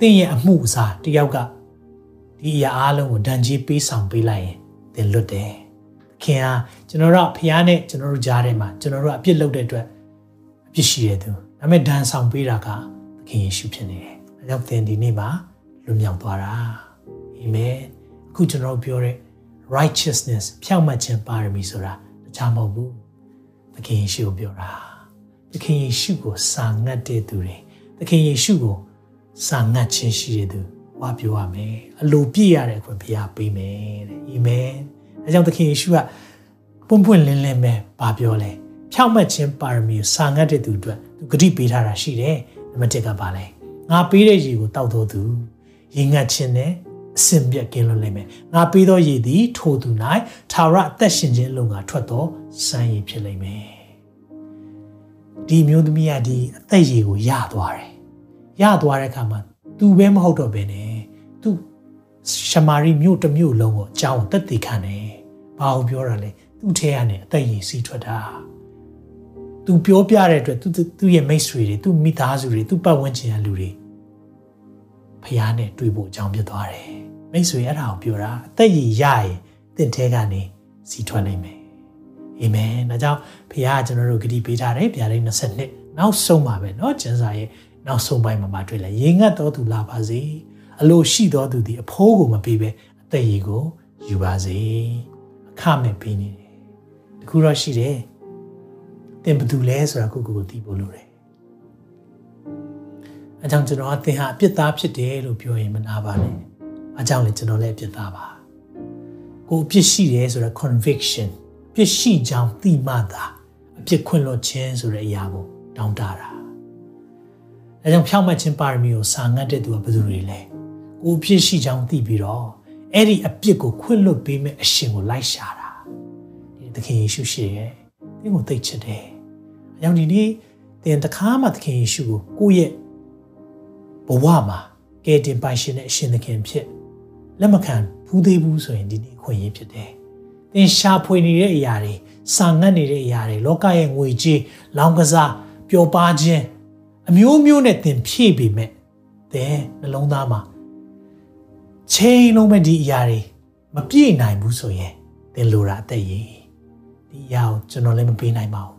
တင်းရဲ့အမှုအစားတယောက်ကဒီအရာအားလုံးကိုဒဏ်ကြီးပေးဆောင်ပေးလိုက်ရင်သင်လွတ်တယ်ခင်ဟာကျွန်တော်တို့ဖះနဲ့ကျွန်တော်တို့ကြားထဲမှာကျွန်တော်တို့အပြစ်လုပ်တဲ့အတွက်အပြစ်ရှိတဲ့သူဒါပေမဲ့ဒဏ်ဆောင်ပေးတာကသခင်ယေရှုဖြစ်နေတယ်။ဒါကြောင့်သင်ဒီနေ့မှာလွတ်မြောက်သွားတာ။အာမင်။အခုကျွန်တော်ပြောတဲ့ righteousness ဖြောင့်မတ်ခြင်းပါရမီဆိုတာတခြားမဟုတ်ဘူး။ သခင်ယေရှုကိုပြောတာ။သခင်ယေရှုကိုစာငတ်တဲ့သူတွေသခင်ယေရှုကိုစာငတ်ခြင်းရှိတဲ့သူဝါပြောရမယ်။အလိုပြည့်ရတဲ့ခွင့်ဘုရားပေးမယ်တဲ့။အာမင်။အဲကြောင့်သခင်ယေရှုကပွန့်ပွန့်လင်းလင်းပဲဗာပြောလဲ။ဖြောင့်မတ်ခြင်းပါရမီကိုစာငတ်တဲ့သူအတွက်သူဂတိပေးထားတာရှိတယ်။နံပါတ်1ကပါလဲ။ငငါပေးတဲ့ရေကိုတောက်တော်သူရေငတ်ခြင်းနဲ့ အစင်ပြက်ကင်းလွတ်လိမ့်မယ်ငါပေးသောရေသည်ထိုသူ၌သာရအသက်ရှင်ခြင်းအလုံးကထွက်သောစမ်းရည်ဖြစ်လိမ့်မယ်ဒီမျိုးသမီးကဒီအသက်ရည်ကိုရသွားတယ်ရသွားတဲ့အခါမှာသူပဲမဟုတ်တော့ဘဲနဲ့သူရှမာရိမြို့တစ်မြို့လုံးကိုအကြောင်းတက်တည်ခံတယ်ဘာလို့ပြောတာလဲသူ့ထဲကနေအသက်ရည်စီးထွက်တာသူပြောပြတဲ့အတွက်သူသူ့ရဲ့မိတ်ဆွေတွေသူ့မိသားစုတွေသူ့ပတ်ဝန်းကျင်ကလူတွေ ဖះနဲ့တွေ့ဖို့အကြောင်းဖြစ်သွားတယ်မိတ်ဆွေအဲ့ဒါကိုပြောတာအသက်ရည်ရရင်တင့်ထဲကနေစီးထွက်နိုင်မယ်အာမင်ဒါကြောင့်ဖះကကျွန်တော်တို့ဂတိပေးထားတယ်ဗျာဒိတ်22နောက်ဆုံးပါပဲเนาะကျမ်းစာရဲ့နောက်ဆုံးပိုင်းမှာမတွေ့လဲရေငတ်တော်သူလာပါစေအလိုရှိတော်သူဒီအဖိုးကိုမပေးပဲအသက်ရည်ကိုယူပါစေအခမဲ့ပေးနေတယ်တခုတော့ရှိတယ်တင်ဘသူလဲဆိုတာကိုကိုကိုသိဖို့လိုတယ် အကြောင်းကျွန်တော်အသင်ဟာအပြစ်သားဖြစ်တယ်လို့ပြောရင်မနာပါနဲ့အကြောင်းလည်းကျွန်တော်လည်းအပြစ်သားပါကိုအပြစ်ရှိတယ်ဆိုတော့ conviction အပြစ်ရှိကြောင်းသိမှသာအပြစ်ခွင့်လွှတ်ခြင်းဆိုတဲ့အရာကိုတောင်းတတာအဲကြောင့်ဖြောင့်မတ်ခြင်းပါရမီကိုစာငတ်တဲ့သူကဘယ်သူတွေလဲကိုအပြစ်ရှိကြောင်းသိပြီးတော့အဲ့ဒီအပြစ်ကိုခွင့်လွှတ်ပေးမဲ့အရှင်ကိုလိုက်ရှာတာဒီသခင်ယေရှုရှိရဲ့သင်ကိုသိချစ်တယ်အကြောင်းဒီနေ့သင်တခါမှသခင်ယေရှုကိုကိုယ့်ရဲ့ ဘဝမှာကယ်တင်ပိုင်ရှင်တဲ့အရှင်သခင်ဖြစ်လက်မခံဘူးသေးဘူးဆိုရင်ဒီနေ့ခွင့်ရဖြစ်တယ်။သင်ရှာဖွေနေတဲ့အရာတွေစာငတ်နေတဲ့အရာတွေလောကရဲ့ငွေကြေးလောင်ကစားပျော်ပါခြင်းအမျိုးမျိုးနဲ့သင်ဖြည့်ပေမဲ့သင်နှလုံးသားမှာချိန်လုံးမဲ့ဒီအရာတွေမပြည့်နိုင်ဘူးဆိုရင်သင်လိုတာအသက်ရည်ဒီအရာကိုကျွန်တော်လည်းမပေးနိုင်ပါဘူး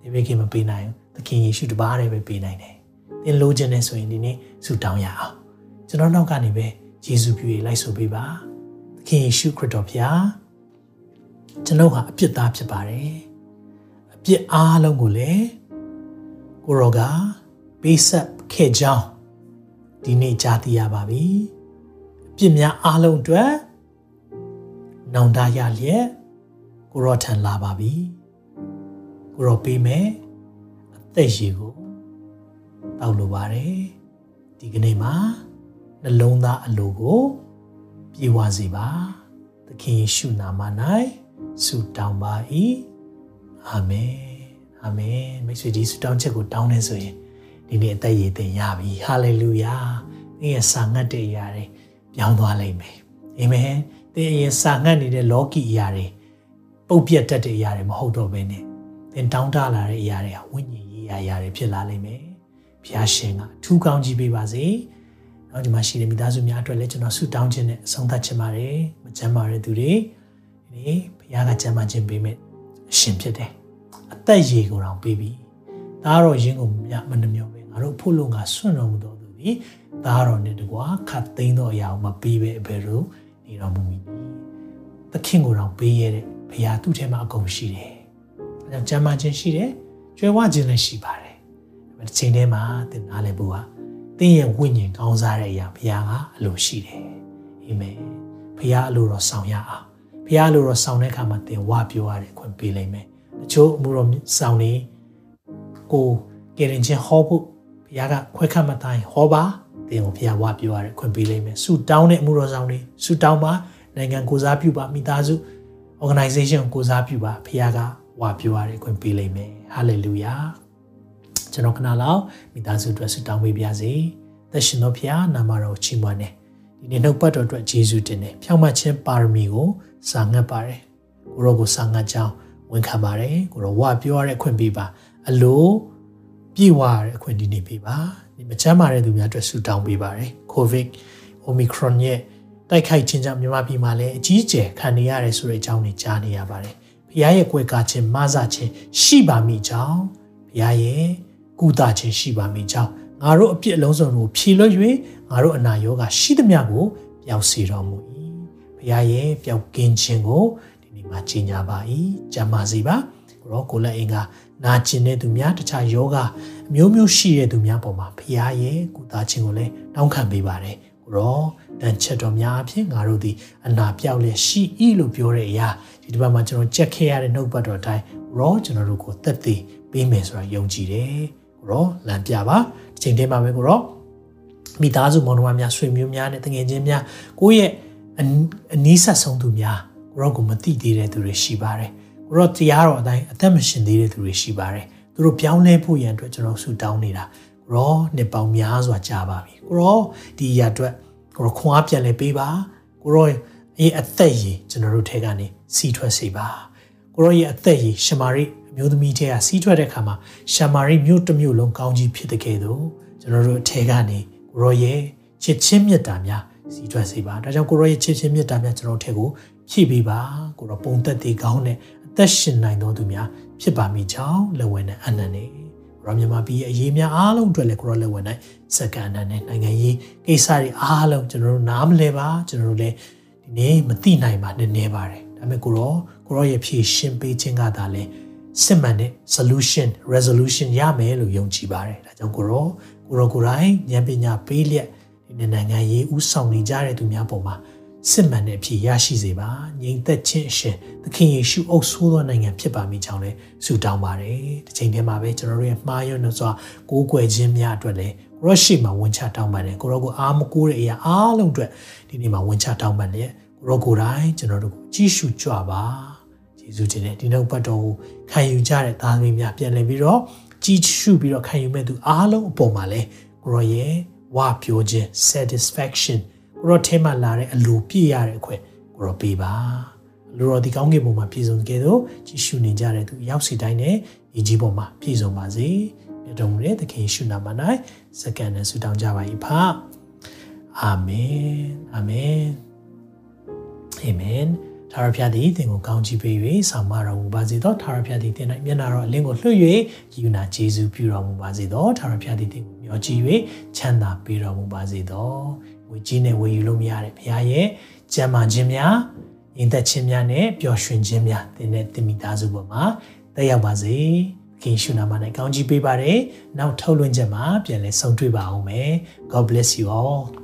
။ဒီဘေးကမပေးနိုင်ဘူး။သခင်ယေရှုတပါးတည်းပဲပေးနိုင်တယ်။သင်လိုချင်တယ်ဆိုရင်ဒီနေ့ ဆုတောင်းရအောင်။ကျွန်တော်နောက်ကနေပဲယေရှုပြုရလိုက်ဆိုပေးပါ။သခင်ယေရှုခရစ်တော်ဖျားကျွန်ုပ်ဟာအပြစ်သားဖြစ်ပါတယ်။အပြစ်အားလုံးကိုလည်းကိုရောကပေးဆက်ခဲ့ကြောင်းဒီနေ့ကြားသိရပါပြီ။အပြစ်များအားလုံးအတွက်နောင်တရလျက်ကိုရောထံလာပါပြီ။ကိုရောပေးမယ်အသက်ရည်ကိုတောက်လိုပါတယ်။ ဒီကနေ့မှာနှလုံးသားအလိုကိုပြေဝစေပါ။သခင်ယေရှုနာမ၌ဆုတောင်းပါ၏အာမင်အာမင်မိတ်ဆွေဒီဆုတောင်းချက်ကိုတောင်းနေဆိုရင်ဒီနေ့အသက်ရည်သင်ရပြီဟာလေလုယာသင်ရဲ့စာငတ်တဲ့အရာတွေပြောင်းသွားလိမ့်မယ်အာမင်သင်ရဲ့စာငတ်နေတဲ့လောကီအရာတွေပုတ်ပြတ်တတ်တဲ့အရာတွေမဟုတ်တော့ဘဲနဲ့သင်တောင်းတလာတဲ့အရာတွေဟာဝိညာဉ်ရေးအရာတွေဖြစ်လာလိမ့်မယ် ဘုရားရှင်ကအထူးကောင်းကြီးပေးပါစေနောက်ဒီမှာရှိတဲ့မိသားစုများအတွက်လည်းကျွန်တော်ဆုတောင်းခြင်းနဲ့အဆုံးသတ်ချင်ပါတယ်မချမ်းပါတဲ့သူတွေဒီနေ့ဘုရားကကြံမှခြင်းပေးမဲ့အရှင်ဖြစ်တယ်အသက်ရည်ကိုတောင်ပေးပြီဒါကတော့ယင်းကိုမြမနှမြောပဲငါတို့ဖို့လို့ငါဆွန့်တော်မူတော်သူဒီဒါကတော့နေတကွာခတ်သိမ်းတော့အရာကိုမပေးပဲအဘယ်လိုနေတော်မူမည်သခင်ကိုတောင်ပေးရတဲ့ဘုရားသူ့ထဲမှာအကုန်ရှိတယ်အဲကြောင့်ကြံမှခြင်းရှိတယ်ကျွဲဝခြင်းလည်းရှိပါတယ်ဒါပေမဲ့ တစ်ချိန်တည်းမှာသင်နားလည်ဖို့ကသင်ရဲ့ဝိညာဉ်ကောင်းစားတဲ့အရာဘုရားကအလိုရှိတယ်အာမင်ဘုရားအလိုတော်ဆောင်ရအောင်ဘုရားလိုတော့ဆောင်တဲ့အခါမှာသင်ဝပြောရတဲ့အခွင့်ပေးလိုက်မယ်တချို့အမှုတော်ဆောင်နေကိုကယ်ရင်ချင်းဟောဖို့ဘုရားကခွဲခတ်မတိုင်းဟောပါသင်ကိုဘုရားဝပြောရတဲ့အခွင့်ပေးလိုက်မယ်ဆူတောင်းတဲ့အမှုတော်ဆောင်နေဆူတောင်းပါနိုင်ငံကိုစားပြုပါမိသားစု organization ကိုစားပြုပါဘုရားကဝပြောရတဲ့အခွင့်ပေးလိုက်မယ် hallelujah ကျွန်တော်ခဏလောက်မိသားစုအတွက်ဆူတောင်းပေးပါစေသက်ရှင်တော်ဘုရားနာမတော်ချီးမွမ်းနေဒီနေ့နှုတ်ပတ်တော်အတွက်ယေရှုတင်တယ်ဖြောင့်မတ်ခြင်းပါရမီကိုစာငတ်ပါတယ်ကိုရောကိုစာငတ်ကြောင်းဝန်ခံပါတယ်ကိုရောဝပြောရတဲ့အခွင့်ပေးပါအလိုပြေဝရတဲ့အခွင့်ဒီနေ့ပေးပါဒီမချမ်းပါတဲ့သူများအတွက်ဆုတောင်းပေးပါတယ်ကိုဗစ်အိုမီခရွန်ရဲ့တိုက်ခိုက်ခြင်းကြောင့်မြန်မာပြည်မှာလည်းအကြီးအကျယ်ခံနေရတယ်ဆိုတဲ့အကြောင်းတွေကြားနေရပါတယ်ဘုရားရဲ့ကွယ်ကာခြင်းမဆခြင်းရှိပါမိကြောင်းဘုရားရဲ့ ကုသခြင်းရှိပါမိကြောင်းငါတို့အပြစ်အလုံးစုံကိုဖြေလွှတ်၍ငါတို့အနာရောဂါရှိသမျှကိုပျောက်စေတော်မူ၏ဘုရားရဲ့ပျောက်ကင်းခြင်းကိုဒီနေ့မှာကြီးညာပါ၏ကြံပါစေပါကိုရောကိုလက်အင်ကနာကျင်တဲ့သူများတခြားယောဂအမျိုးမျိုးရှိတဲ့သူများပေါ်မှာဘုရားရဲ့ကုသခြင်းကိုလည်းတောင်းခံပေးပါတယ်ကိုရောတန်ချက်တော်များအဖြစ်ငါတို့ဒီအနာပြောက်လျက်ရှိ၏လို့ပြောတဲ့အရာဒီတစ်ပတ်မှာကျွန်တော်ကြက်ခဲ့ရတဲ့နှုတ်ပတ်တော်အတိုင်းရောကျွန်တော်တို့ကိုသက်သေပေးမယ်ဆိုတာယုံကြည်တယ် ကိုရောလမ်းပြပါဒီချိန်တည်းမှာပဲကိုရောမိသားစုမောင်နှမများဆွေမျိုးများနဲ့တငယ်ချင်းများကိုယ့်ရဲ့အနီးဆက်ဆုံးသူများကိုရောကိုမသိသေးတဲ့သူတွေရှိပါတယ်ကိုရောတရားတော်အတိုင်းအသက်မရှင်သေးတဲ့သူတွေရှိပါတယ်သူတို့ပြောင်းလဲဖို့ရန်အတွက်ကျွန်တော်ဆူတောင်းနေတာကိုရောနှစ်ပေါင်းများစွာကြာပါပြီကိုရောဒီရအတွက်ကိုရောခွန်အားပြန်လဲပေးပါကိုရောအေးအသက်ရည်ကျွန်တော်တို့ထဲကနေစီးထွက်စေပါကိုရောရဲ့အသက်ရည်ရှမာရိ အမျိုးသမီးထဲကစီးထွက်တဲ့အခါမှာရှမာရိမြို့တစ်မြို့လုံးကောင်းကြီးဖြစ်တဲ့ကဲ့သို့ကျွန်တော်တို့အထဲကနေကိုရောရဲ့ချစ်ချင်းမြတ်တာများစီးထွက်စေပါဒါကြောင့်ကိုရောရဲ့ချစ်ချင်းမြတ်တာများကျွန်တော်တို့ထဲကိုဖြည့်ပေးပါကိုရောပုံသက်သေးကောင်းတဲ့အသက်ရှင်နိုင်တော်သူများဖြစ်ပါမိကြောင်းလက်ဝဲနဲ့အနန္တနေရောမြန်မာပြည်အရေးများအားလုံးအတွက်လည်းကိုရောလက်ဝဲနိုင်စကန်အနန္တနဲ့နိုင်ငံရေးကိစ္စတွေအားလုံးကျွန်တော်တို့နားမလဲပါကျွန်တော်တို့လည်းဒီနေ့မသိနိုင်ပါနဲ့နေပါတယ်ဒါပေမဲ့ကိုရောကိုရောရဲ့ဖြည့်ရှင်းပေးခြင်းကသာလဲ စစ်မှန်တဲ့ solution resolution ရမယ်လို့ယုံကြည်ပါတယ်ဒါကြောင့်ကိုရောကိုရောကိုယ်တိုင်ဉာဏ်ပညာပေးလျက်ဒီနိုင်ငံရေးဥဆောင်နေကြတဲ့သူများပေါ်မှာစစ်မှန်တဲ့အဖြစ်ရရှိစေပါငြိမ်သက်ခြင်းအရှင်သခင်ယေရှုအုပ်ဆိုးသောနိုင်ငံဖြစ်ပါမိကြောင်းလည်းဆုတောင်းပါတယ်ဒီချိန်ထဲမှာပဲကျွန်တော်တို့ရဲ့မှားယွင်းလို့ဆိုတာကိုးကွယ်ခြင်းများအတွက်လည်းကိုရောရှိမှာဝန်ချတောင်းပါတယ်ကိုရောကိုအားမကိုးတဲ့အရာအားလုံးအတွက်ဒီနေ့မှာဝန်ချတောင်းပါလေကိုရောကိုယ်တိုင်ကျွန်တော်တို့ကိုကြည့်ရှုကြပါ ယေရှုတင်တဲ့ဒီနောက်ပတ်တော်ကိုခံယူကြတဲ့သားသမီးများပြန်လည်ပြီးတော့ကြည့်ရှုပြီးတော့ခံယူမဲ့သူအားလုံးအပေါ်မှာလည်းကိုရောရဲ့ဝါပြောခြင်း satisfaction ကိုရောထဲမှာလာတဲ့အလိုပြည့်ရတဲ့အခွင့်ကိုရောပေးပါလူတော်ဒီကောင်းကင်ဘုံမှာပြည့်စုံကြတဲ့ကြည့်ရှုနေကြတဲ့သူရောက်စီတိုင်းနဲ့ဒီကြီးဘုံမှာပြည့်စုံပါစေမြတ်တော်မူတဲ့သခင်ယေရှုနာမ၌စကန်နဲ့ဆုတောင်းကြပါ၏ဖအာမင်အာမင်အာမင် ထာဝရဘုရားသည်သင်ကိုကောင်းချီးပေး၍ဆောင်မတော်မူပါစေသောထာဝရဘုရားသည်သင်၌မျက်နာတော်အလင်းကိုလွှတ်၍ယူနာကျေးဇူးပြုတော်မူပါစေသောထာဝရဘုရားသည်သင်ကိုမျှော်ကြည့်၍ချမ်းသာပေးတော်မူပါစေသောငွေကြီးနဲ့ဝယ်ယူလို့မရတဲ့ဘုရားရဲ့ကြံ့မာခြင်းများရင်သက်ခြင်းများနဲ့ပျော်ရွှင်ခြင်းများသင်နဲ့သင်မိသားစုပေါ်မှာတက်ရောက်ပါစေခင်ရှုနာမနဲ့ကောင်းချီးပေးပါတယ်နောက်ထုတ်လွှင့်ချက်မှာပြန်လည်ဆုံတွေ့ပါအောင်မယ် God bless you all